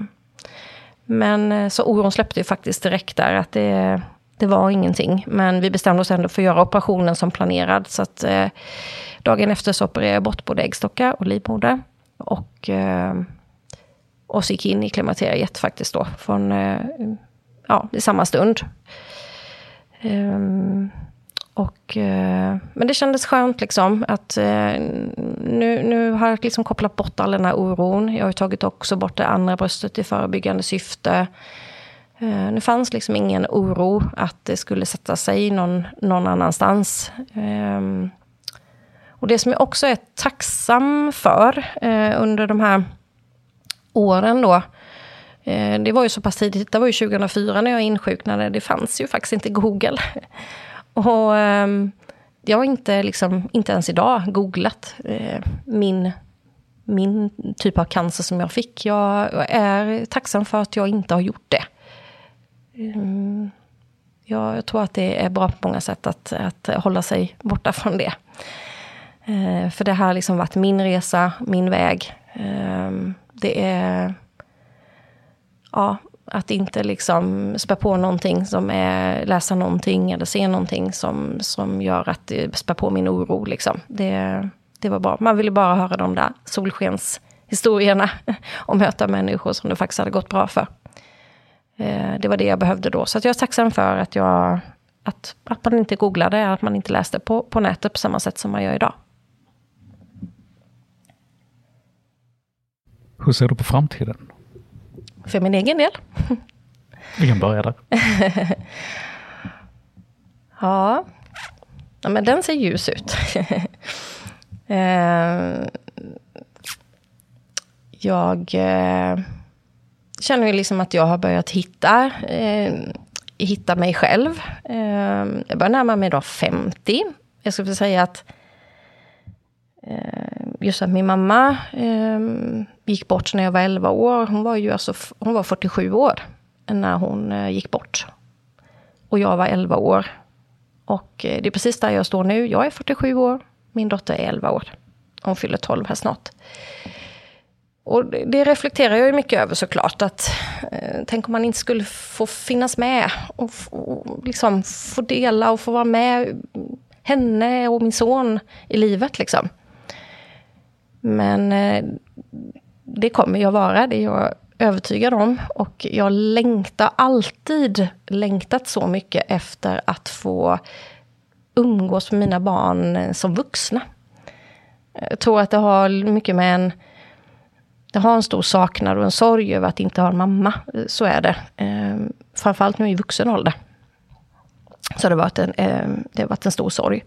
[SPEAKER 1] men eh, så oron släppte ju faktiskt direkt där, att det, det var ingenting. Men vi bestämde oss ändå för att göra operationen som planerad. Så att eh, dagen efter så opererade jag bort både äggstockar och livmoder. Och, eh, och så gick in i klimakteriet faktiskt då. Från, eh, ja, i samma stund. Um, och, eh, men det kändes skönt liksom att eh, nu, nu har jag liksom kopplat bort all den här oron. Jag har tagit också bort det andra bröstet i förebyggande syfte. Eh, nu fanns liksom ingen oro att det skulle sätta sig någon, någon annanstans. Ehm, och det som jag också är tacksam för under de här åren då, det var ju så pass tidigt, det var ju 2004 när jag insjuknade, det fanns ju faktiskt inte Google. Och ehm, jag har inte, liksom, inte ens idag googlat eh, min, min typ av cancer som jag fick. Jag är tacksam för att jag inte har gjort det. Ehm, jag tror att det är bra på många sätt att, att hålla sig borta från det. Eh, för det här har liksom varit min resa, min väg. Ehm, det är... Ja, att inte liksom spä på någonting som är, läsa någonting eller se någonting som, som gör att eh, det spär på min oro. Liksom. Det, det var bra. Man ville bara höra de där solskenshistorierna och möta människor som det faktiskt hade gått bra för. Eh, det var det jag behövde då. Så jag är tacksam för att, jag, att, att man inte googlade, att man inte läste på, på nätet på samma sätt som man gör idag.
[SPEAKER 2] Hur ser du på framtiden?
[SPEAKER 1] För min egen del.
[SPEAKER 2] Vi kan börja där.
[SPEAKER 1] ja. ja, men den ser ljus ut. eh, jag eh, känner ju liksom att jag har börjat hitta, eh, hitta mig själv. Jag börjar närma mig då 50. Jag skulle säga att just att min mamma gick bort när jag var 11 år. Hon var ju alltså, hon var 47 år när hon eh, gick bort. Och jag var 11 år. Och eh, det är precis där jag står nu. Jag är 47 år, min dotter är 11 år. Hon fyller 12 här snart. Och det reflekterar jag ju mycket över såklart. Att, eh, tänk om man inte skulle få finnas med och, och liksom få dela och få vara med henne och min son i livet. Liksom. Men eh, det kommer jag vara, det är jag övertygad om. Och jag längtar alltid längtat så mycket efter att få umgås med mina barn som vuxna. Jag tror att det har mycket med en... Det har en stor saknad och en sorg över att inte ha en mamma. Så är det. Ehm, framförallt nu i vuxen ålder. Så det har varit en, ehm, det har varit en stor sorg.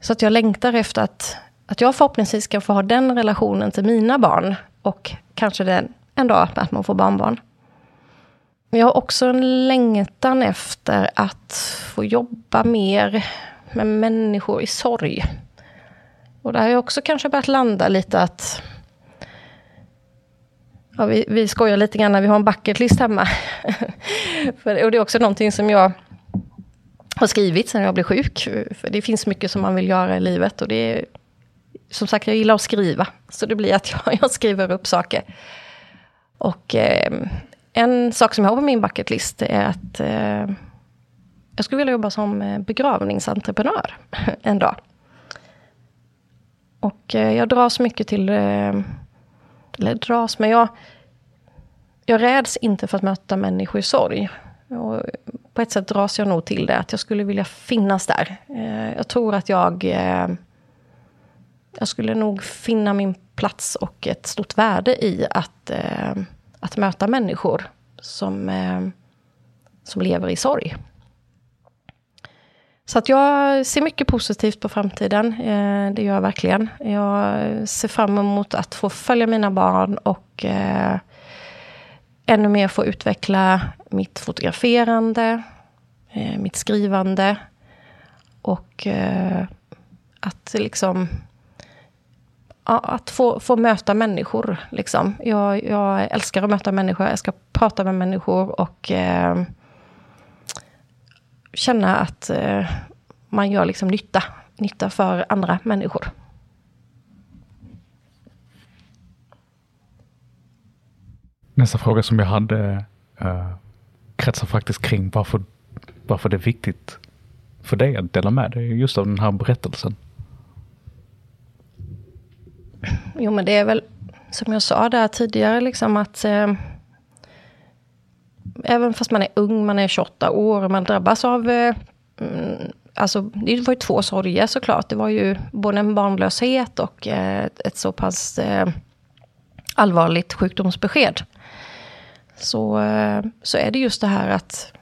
[SPEAKER 1] Så att jag längtar efter att att jag förhoppningsvis ska få ha den relationen till mina barn. Och kanske den, en dag att man får barnbarn. Men jag har också en längtan efter att få jobba mer med människor i sorg. Och där har jag också kanske börjat landa lite att... Ja, vi, vi skojar lite grann när vi har en bucketlist hemma. För, och det är också någonting som jag har skrivit sen jag blev sjuk. För det finns mycket som man vill göra i livet och det som sagt, jag gillar att skriva. Så det blir att jag, jag skriver upp saker. Och eh, en sak som jag har på min bucketlist är att eh, jag skulle vilja jobba som eh, begravningsentreprenör en dag. Och eh, jag dras mycket till, eh, eller dras, men jag, jag räds inte för att möta människor i sorg. Och på ett sätt dras jag nog till det, att jag skulle vilja finnas där. Eh, jag tror att jag ehm, jag skulle nog finna min plats och ett stort värde i att, eh, att möta människor som, eh, som lever i sorg. Så att jag ser mycket positivt på framtiden. Eh, det gör jag verkligen. Jag ser fram emot att få följa mina barn och eh, ännu mer få utveckla mitt fotograferande, eh, mitt skrivande och eh, att liksom att få, få möta människor. Liksom. Jag, jag älskar att möta människor, jag ska prata med människor och eh, känna att eh, man gör liksom nytta, nytta för andra människor.
[SPEAKER 2] Nästa fråga som jag hade eh, kretsar faktiskt kring varför varför det är viktigt för dig att dela med dig just av den här berättelsen?
[SPEAKER 1] Jo, men det är väl som jag sa där tidigare, liksom att eh, även fast man är ung, man är 28 år, man drabbas av eh, mm, Alltså, det var ju två sorger såklart. Det var ju både en barnlöshet och eh, ett så pass eh, allvarligt sjukdomsbesked. Så, eh, så är det just det här att,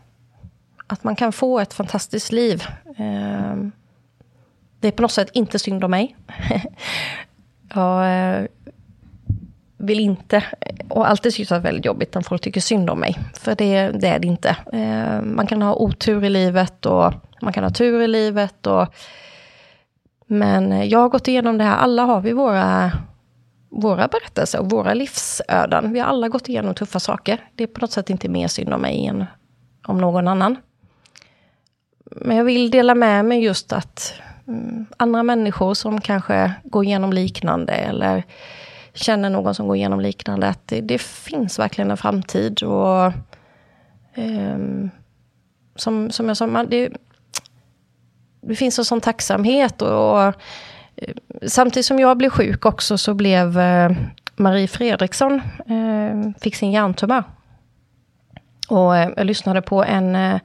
[SPEAKER 1] att man kan få ett fantastiskt liv. Eh, det är på något sätt inte synd om mig. jag eh, vill inte, och alltid tyckt det är väldigt jobbigt när folk tycker synd om mig. För det, det är det inte. Eh, man kan ha otur i livet och man kan ha tur i livet. Och, men jag har gått igenom det här, alla har vi våra, våra berättelser och våra livsöden. Vi har alla gått igenom tuffa saker. Det är på något sätt inte mer synd om mig än om någon annan. Men jag vill dela med mig just att Mm, andra människor som kanske går igenom liknande eller känner någon som går igenom liknande, att det, det finns verkligen en framtid. Och um, som, som jag sa, man, det, det finns en sån tacksamhet. Och, och, eh, samtidigt som jag blev sjuk också så blev eh, Marie Fredriksson, eh, fick sin hjärntumör. Och eh, jag lyssnade på en, eh,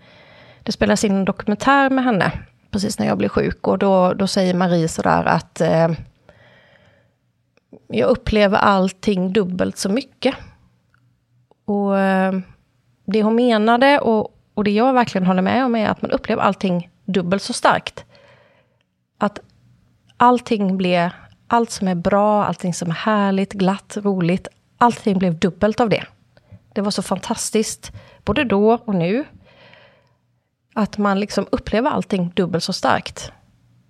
[SPEAKER 1] det spelas in en dokumentär med henne precis när jag blev sjuk. Och då, då säger Marie sådär att eh, jag upplever allting dubbelt så mycket. Och eh, det hon menade och, och det jag verkligen håller med om är att man upplever allting dubbelt så starkt. Att allting blev, allt som är bra, allting som är härligt, glatt, roligt, allting blev dubbelt av det. Det var så fantastiskt, både då och nu. Att man liksom upplever allting dubbelt så starkt.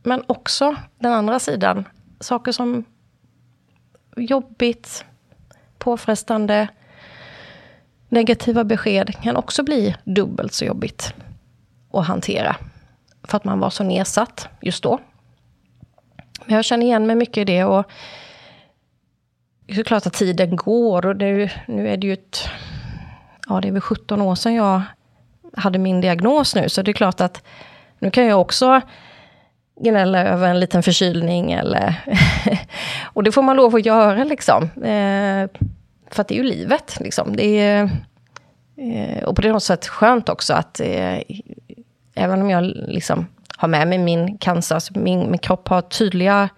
[SPEAKER 1] Men också den andra sidan, saker som jobbigt, påfrestande, negativa besked kan också bli dubbelt så jobbigt att hantera för att man var så nedsatt just då. Men jag känner igen mig mycket i det och det är klart att tiden går och nu, nu är det ju ett, ja det är väl 17 år sedan jag hade min diagnos nu, så det är klart att nu kan jag också gnälla över en liten förkylning eller... och det får man lov att göra liksom. Eh, för att det är ju livet liksom. Det är, eh, och på det något sätt skönt också att eh, även om jag liksom har med mig min cancer, alltså min, min kropp har tydliga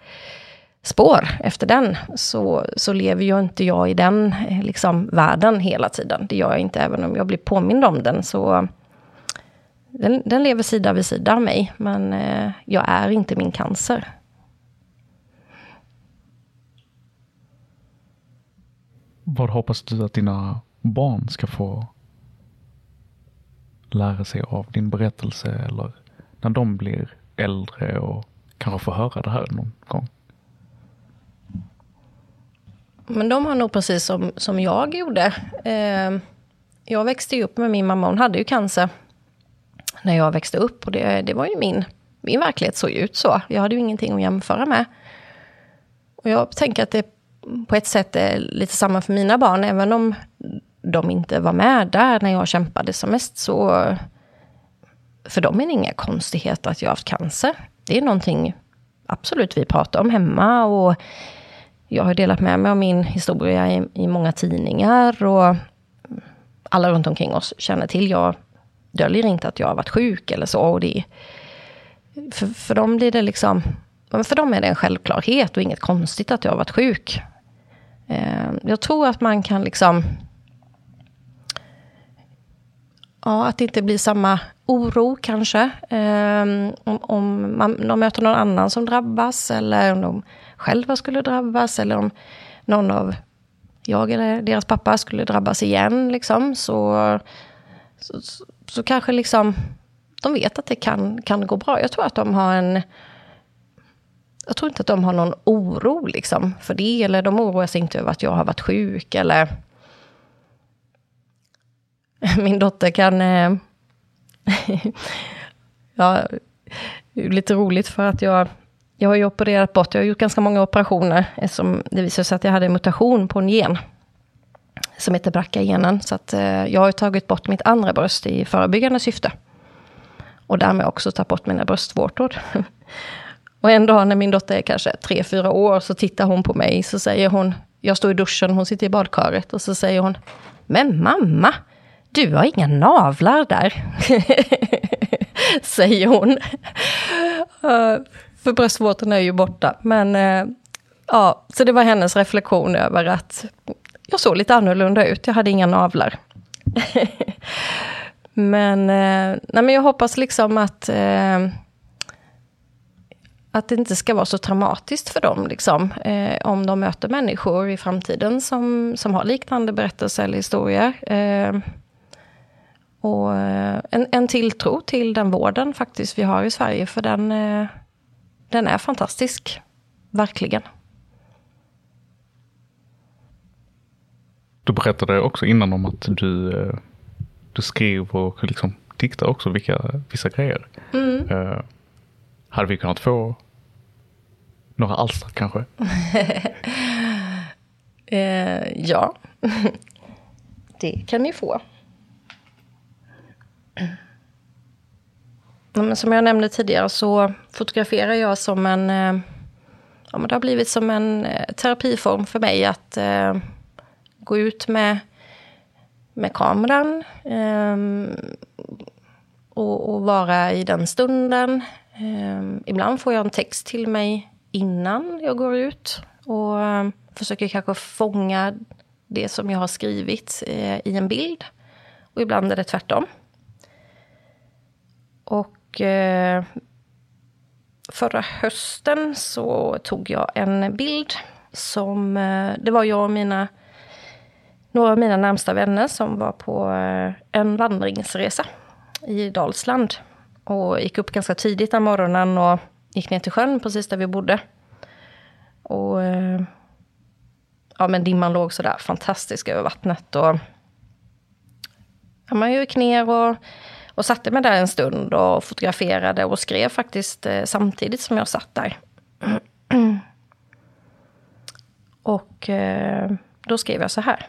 [SPEAKER 1] spår efter den, så, så lever ju inte jag i den eh, liksom, världen hela tiden. Det gör jag inte, även om jag blir påmind om den. Så den, den lever sida vid sida av mig, men eh, jag är inte min cancer.
[SPEAKER 2] Vad hoppas du att dina barn ska få lära sig av din berättelse eller när de blir äldre och kanske får höra det här någon gång?
[SPEAKER 1] Men de har nog precis som, som jag gjorde. Eh, jag växte upp med min mamma, hon hade ju cancer när jag växte upp och det, det var ju min, min verklighet såg ut så. Jag hade ju ingenting att jämföra med. Och jag tänker att det på ett sätt är lite samma för mina barn, även om de inte var med där när jag kämpade som mest så... För dem är det inga konstigheter att jag har haft cancer. Det är någonting absolut vi pratar om hemma och jag har delat med mig av min historia i, i många tidningar och alla runt omkring oss känner till. Jag döljer inte att jag har varit sjuk eller så. Och det, för, för dem blir det liksom... För dem är det en självklarhet och inget konstigt att jag har varit sjuk. Eh, jag tror att man kan liksom ja, att det inte blir samma oro kanske. Eh, om, om man, de möter någon annan som drabbas eller om de själva skulle drabbas eller om någon av jag eller deras pappa skulle drabbas igen. Liksom, så, så, så, kanske liksom de vet att det kan, kan gå bra. Jag tror att de har en... Jag tror inte att de har någon oro liksom, för det. Eller de oroar sig inte över att jag har varit sjuk. Eller min dotter kan... Eh, ja, lite roligt för att jag, jag har ju opererat bort, jag har gjort ganska många operationer eftersom det visade sig att jag hade en mutation på en gen som heter BRCA-genen. Så att, eh, jag har tagit bort mitt andra bröst i förebyggande syfte. Och därmed också tagit bort mina bröstvårtor. Och en dag när min dotter är kanske tre fyra år så tittar hon på mig så säger hon, jag står i duschen, hon sitter i badkaret och så säger hon, men mamma, du har inga navlar där. säger hon. Uh, för bröstvårtorna är ju borta. Men uh, ja, så det var hennes reflektion över att jag såg lite annorlunda ut. Jag hade inga navlar. men, uh, nej, men jag hoppas liksom att att det inte ska vara så traumatiskt för dem, liksom, eh, om de möter människor i framtiden som, som har liknande berättelser eller historier. Eh, och eh, en, en tilltro till den vården faktiskt vi har i Sverige, för den, eh, den är fantastisk. Verkligen.
[SPEAKER 2] Du berättade också innan om att du, eh, du skrev och liksom diktar också vilka, vissa grejer. Mm. Uh, hade vi kunnat få några alster kanske?
[SPEAKER 1] uh, ja, det kan ni få. Men som jag nämnde tidigare så fotograferar jag som en... Ja, men det har blivit som en terapiform för mig att gå ut med, med kameran ehm, och, och, vara i den stunden. Ehm, ibland får jag en text till mig innan jag går ut och ehm, försöker kanske fånga det som jag har skrivit eh, i en bild. Och ibland är det tvärtom. Och eh, förra hösten så tog jag en bild som... Eh, det var jag och mina, några av mina närmsta vänner som var på eh, en vandringsresa i Dalsland. Och gick upp ganska tidigt den morgonen och gick ner till sjön precis där vi bodde. Och eh, ja, men dimman låg sådär fantastisk över vattnet. Och ja, man gick ner och och satte mig där en stund och fotograferade och skrev faktiskt eh, samtidigt som jag satt där. och då skrev jag så här.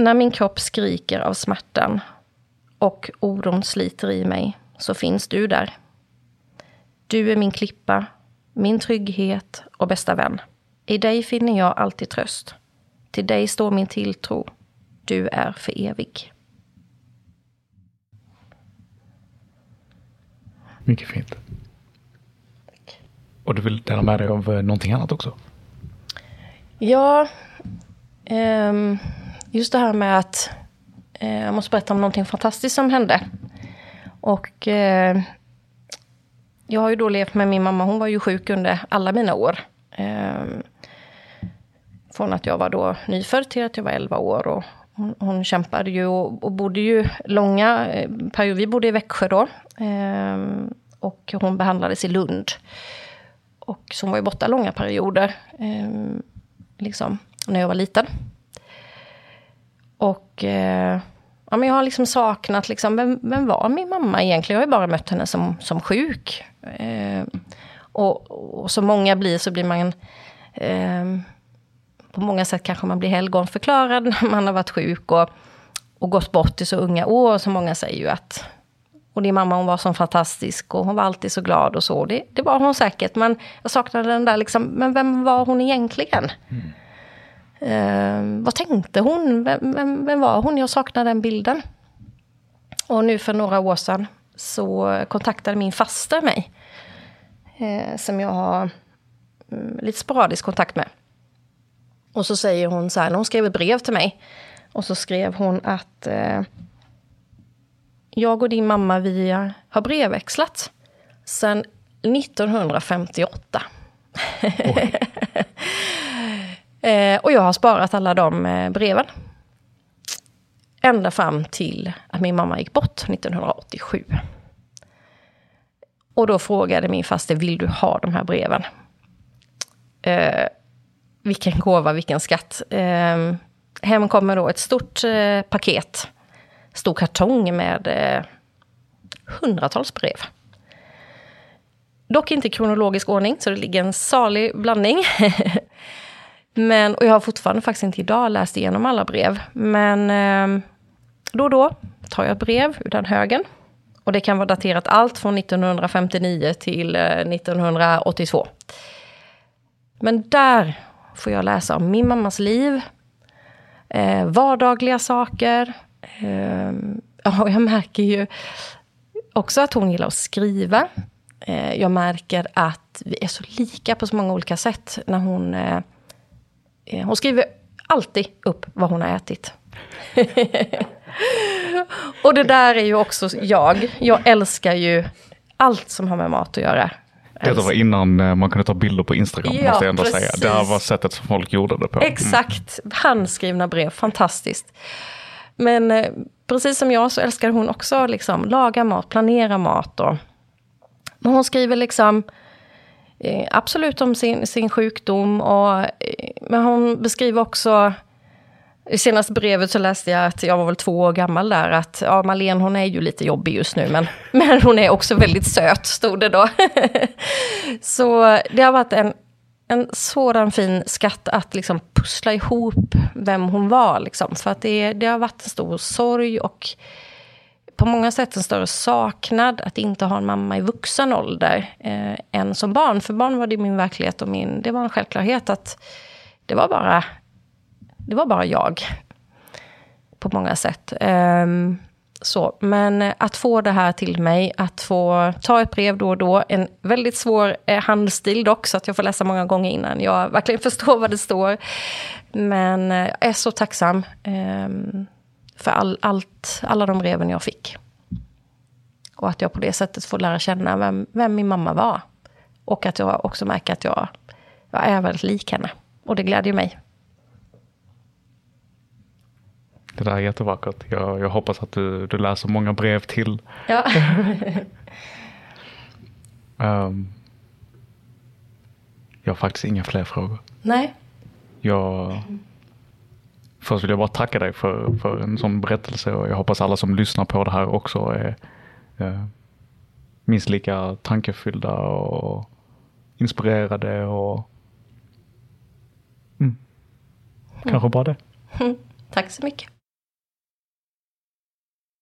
[SPEAKER 1] När min kropp skriker av smärtan och oron sliter i mig så finns du där. Du är min klippa, min trygghet och bästa vän. I dig finner jag alltid tröst. Till dig står min tilltro. Du är för evig.
[SPEAKER 2] Mycket fint. Och du vill dela med dig av eh, någonting annat också?
[SPEAKER 1] Ja, um, just det här med att eh, jag måste berätta om någonting fantastiskt som hände. Och eh, jag har ju då levt med min mamma, hon var ju sjuk under alla mina år. Eh, från att jag var då nyfödd till att jag var 11 år. Och hon, hon kämpade ju och, och, bodde ju långa eh, perioder. Vi bodde i Växjö då. Ehm, och hon behandlades i Lund. Och så hon var ju borta långa perioder, eh, liksom, när jag var liten. Och eh, ja, men jag har liksom saknat, liksom, vem, vem, var min mamma egentligen? Jag har ju bara mött henne som, som sjuk. Eh, och, och som många blir så blir man eh, på många sätt kanske man blir helgonförklarad när man har varit sjuk och, och gått bort i så unga år. Så många säger ju att och din mamma hon var så fantastisk och hon var alltid så glad och så. Det, det var hon säkert, men jag saknade den där liksom, men vem var hon egentligen? Mm. Uh, vad tänkte hon? Vem, vem, vem, var hon? Jag saknade den bilden. Och nu för några år sedan så kontaktade min faster mig. Uh, som jag har um, lite sporadisk kontakt med. Och så säger hon så här, hon skrev ett brev till mig. Och så skrev hon att uh, jag och din mamma, vi har brevväxlat sedan 1958. eh, och jag har sparat alla de eh, breven. Ända fram till att min mamma gick bort 1987. Och då frågade min faste, vill du ha de här breven? Eh, vilken gåva, vilken skatt. Eh, hem kommer då ett stort eh, paket stor kartong med eh, hundratals brev. Dock inte i kronologisk ordning, så det ligger en salig blandning. Men, och jag har fortfarande faktiskt inte idag läst igenom alla brev. Men eh, då och då tar jag ett brev ur den högen Och det kan vara daterat allt från 1959 till eh, 1982. Men där får jag läsa om min mammas liv, eh, vardagliga saker. Eh, och jag märker ju också att hon gillar att skriva. Eh, jag märker att vi är så lika på så många olika sätt. När hon, eh hon skriver alltid upp vad hon har ätit. och det där är ju också jag. Jag älskar ju allt som har med mat att göra.
[SPEAKER 2] Det var innan eh, man kunde ta bilder på Instagram, ja, måste jag ändå precis. säga. Det här var sättet som folk gjorde det på.
[SPEAKER 1] Mm. Exakt, handskrivna brev, fantastiskt. Men eh, precis som jag så älskar hon också liksom laga mat, planera mat. Och, men hon skriver liksom eh, absolut om sin, sin sjukdom, och, eh, men hon beskriver också i senaste brevet så läste jag att jag var väl två år gammal där, att ja, Marlene hon är ju lite jobbig just nu, men, men hon är också väldigt söt, stod det då. så det har varit en, en sådan fin skatt att liksom pussla ihop vem hon var. Liksom. För att det, det har varit en stor sorg och på många sätt en större saknad att inte ha en mamma i vuxen ålder eh, än som barn. För barn var det min verklighet och min, det var en självklarhet att det var bara det var bara jag. På många sätt. Eh, så, men att få det här till mig, att få ta ett brev då och då, en väldigt svår eh, handstil dock, så att jag får läsa många gånger innan jag verkligen förstår vad det står. Men eh, jag är så tacksam eh, för all, allt, alla de breven jag fick. Och att jag på det sättet får lära känna vem, vem min mamma var. Och att jag också märker att jag, jag är väldigt lik henne. Och det glädjer mig.
[SPEAKER 2] Det där är jättevackert. Jag, jag hoppas att du, du läser många brev till.
[SPEAKER 1] Ja.
[SPEAKER 2] um, jag har faktiskt inga fler frågor.
[SPEAKER 1] Nej.
[SPEAKER 2] Jag, först vill jag bara tacka dig för, för en sån berättelse och jag hoppas alla som lyssnar på det här också är eh, minst lika tankefyllda och inspirerade och mm, kanske bara det.
[SPEAKER 1] Tack så mycket.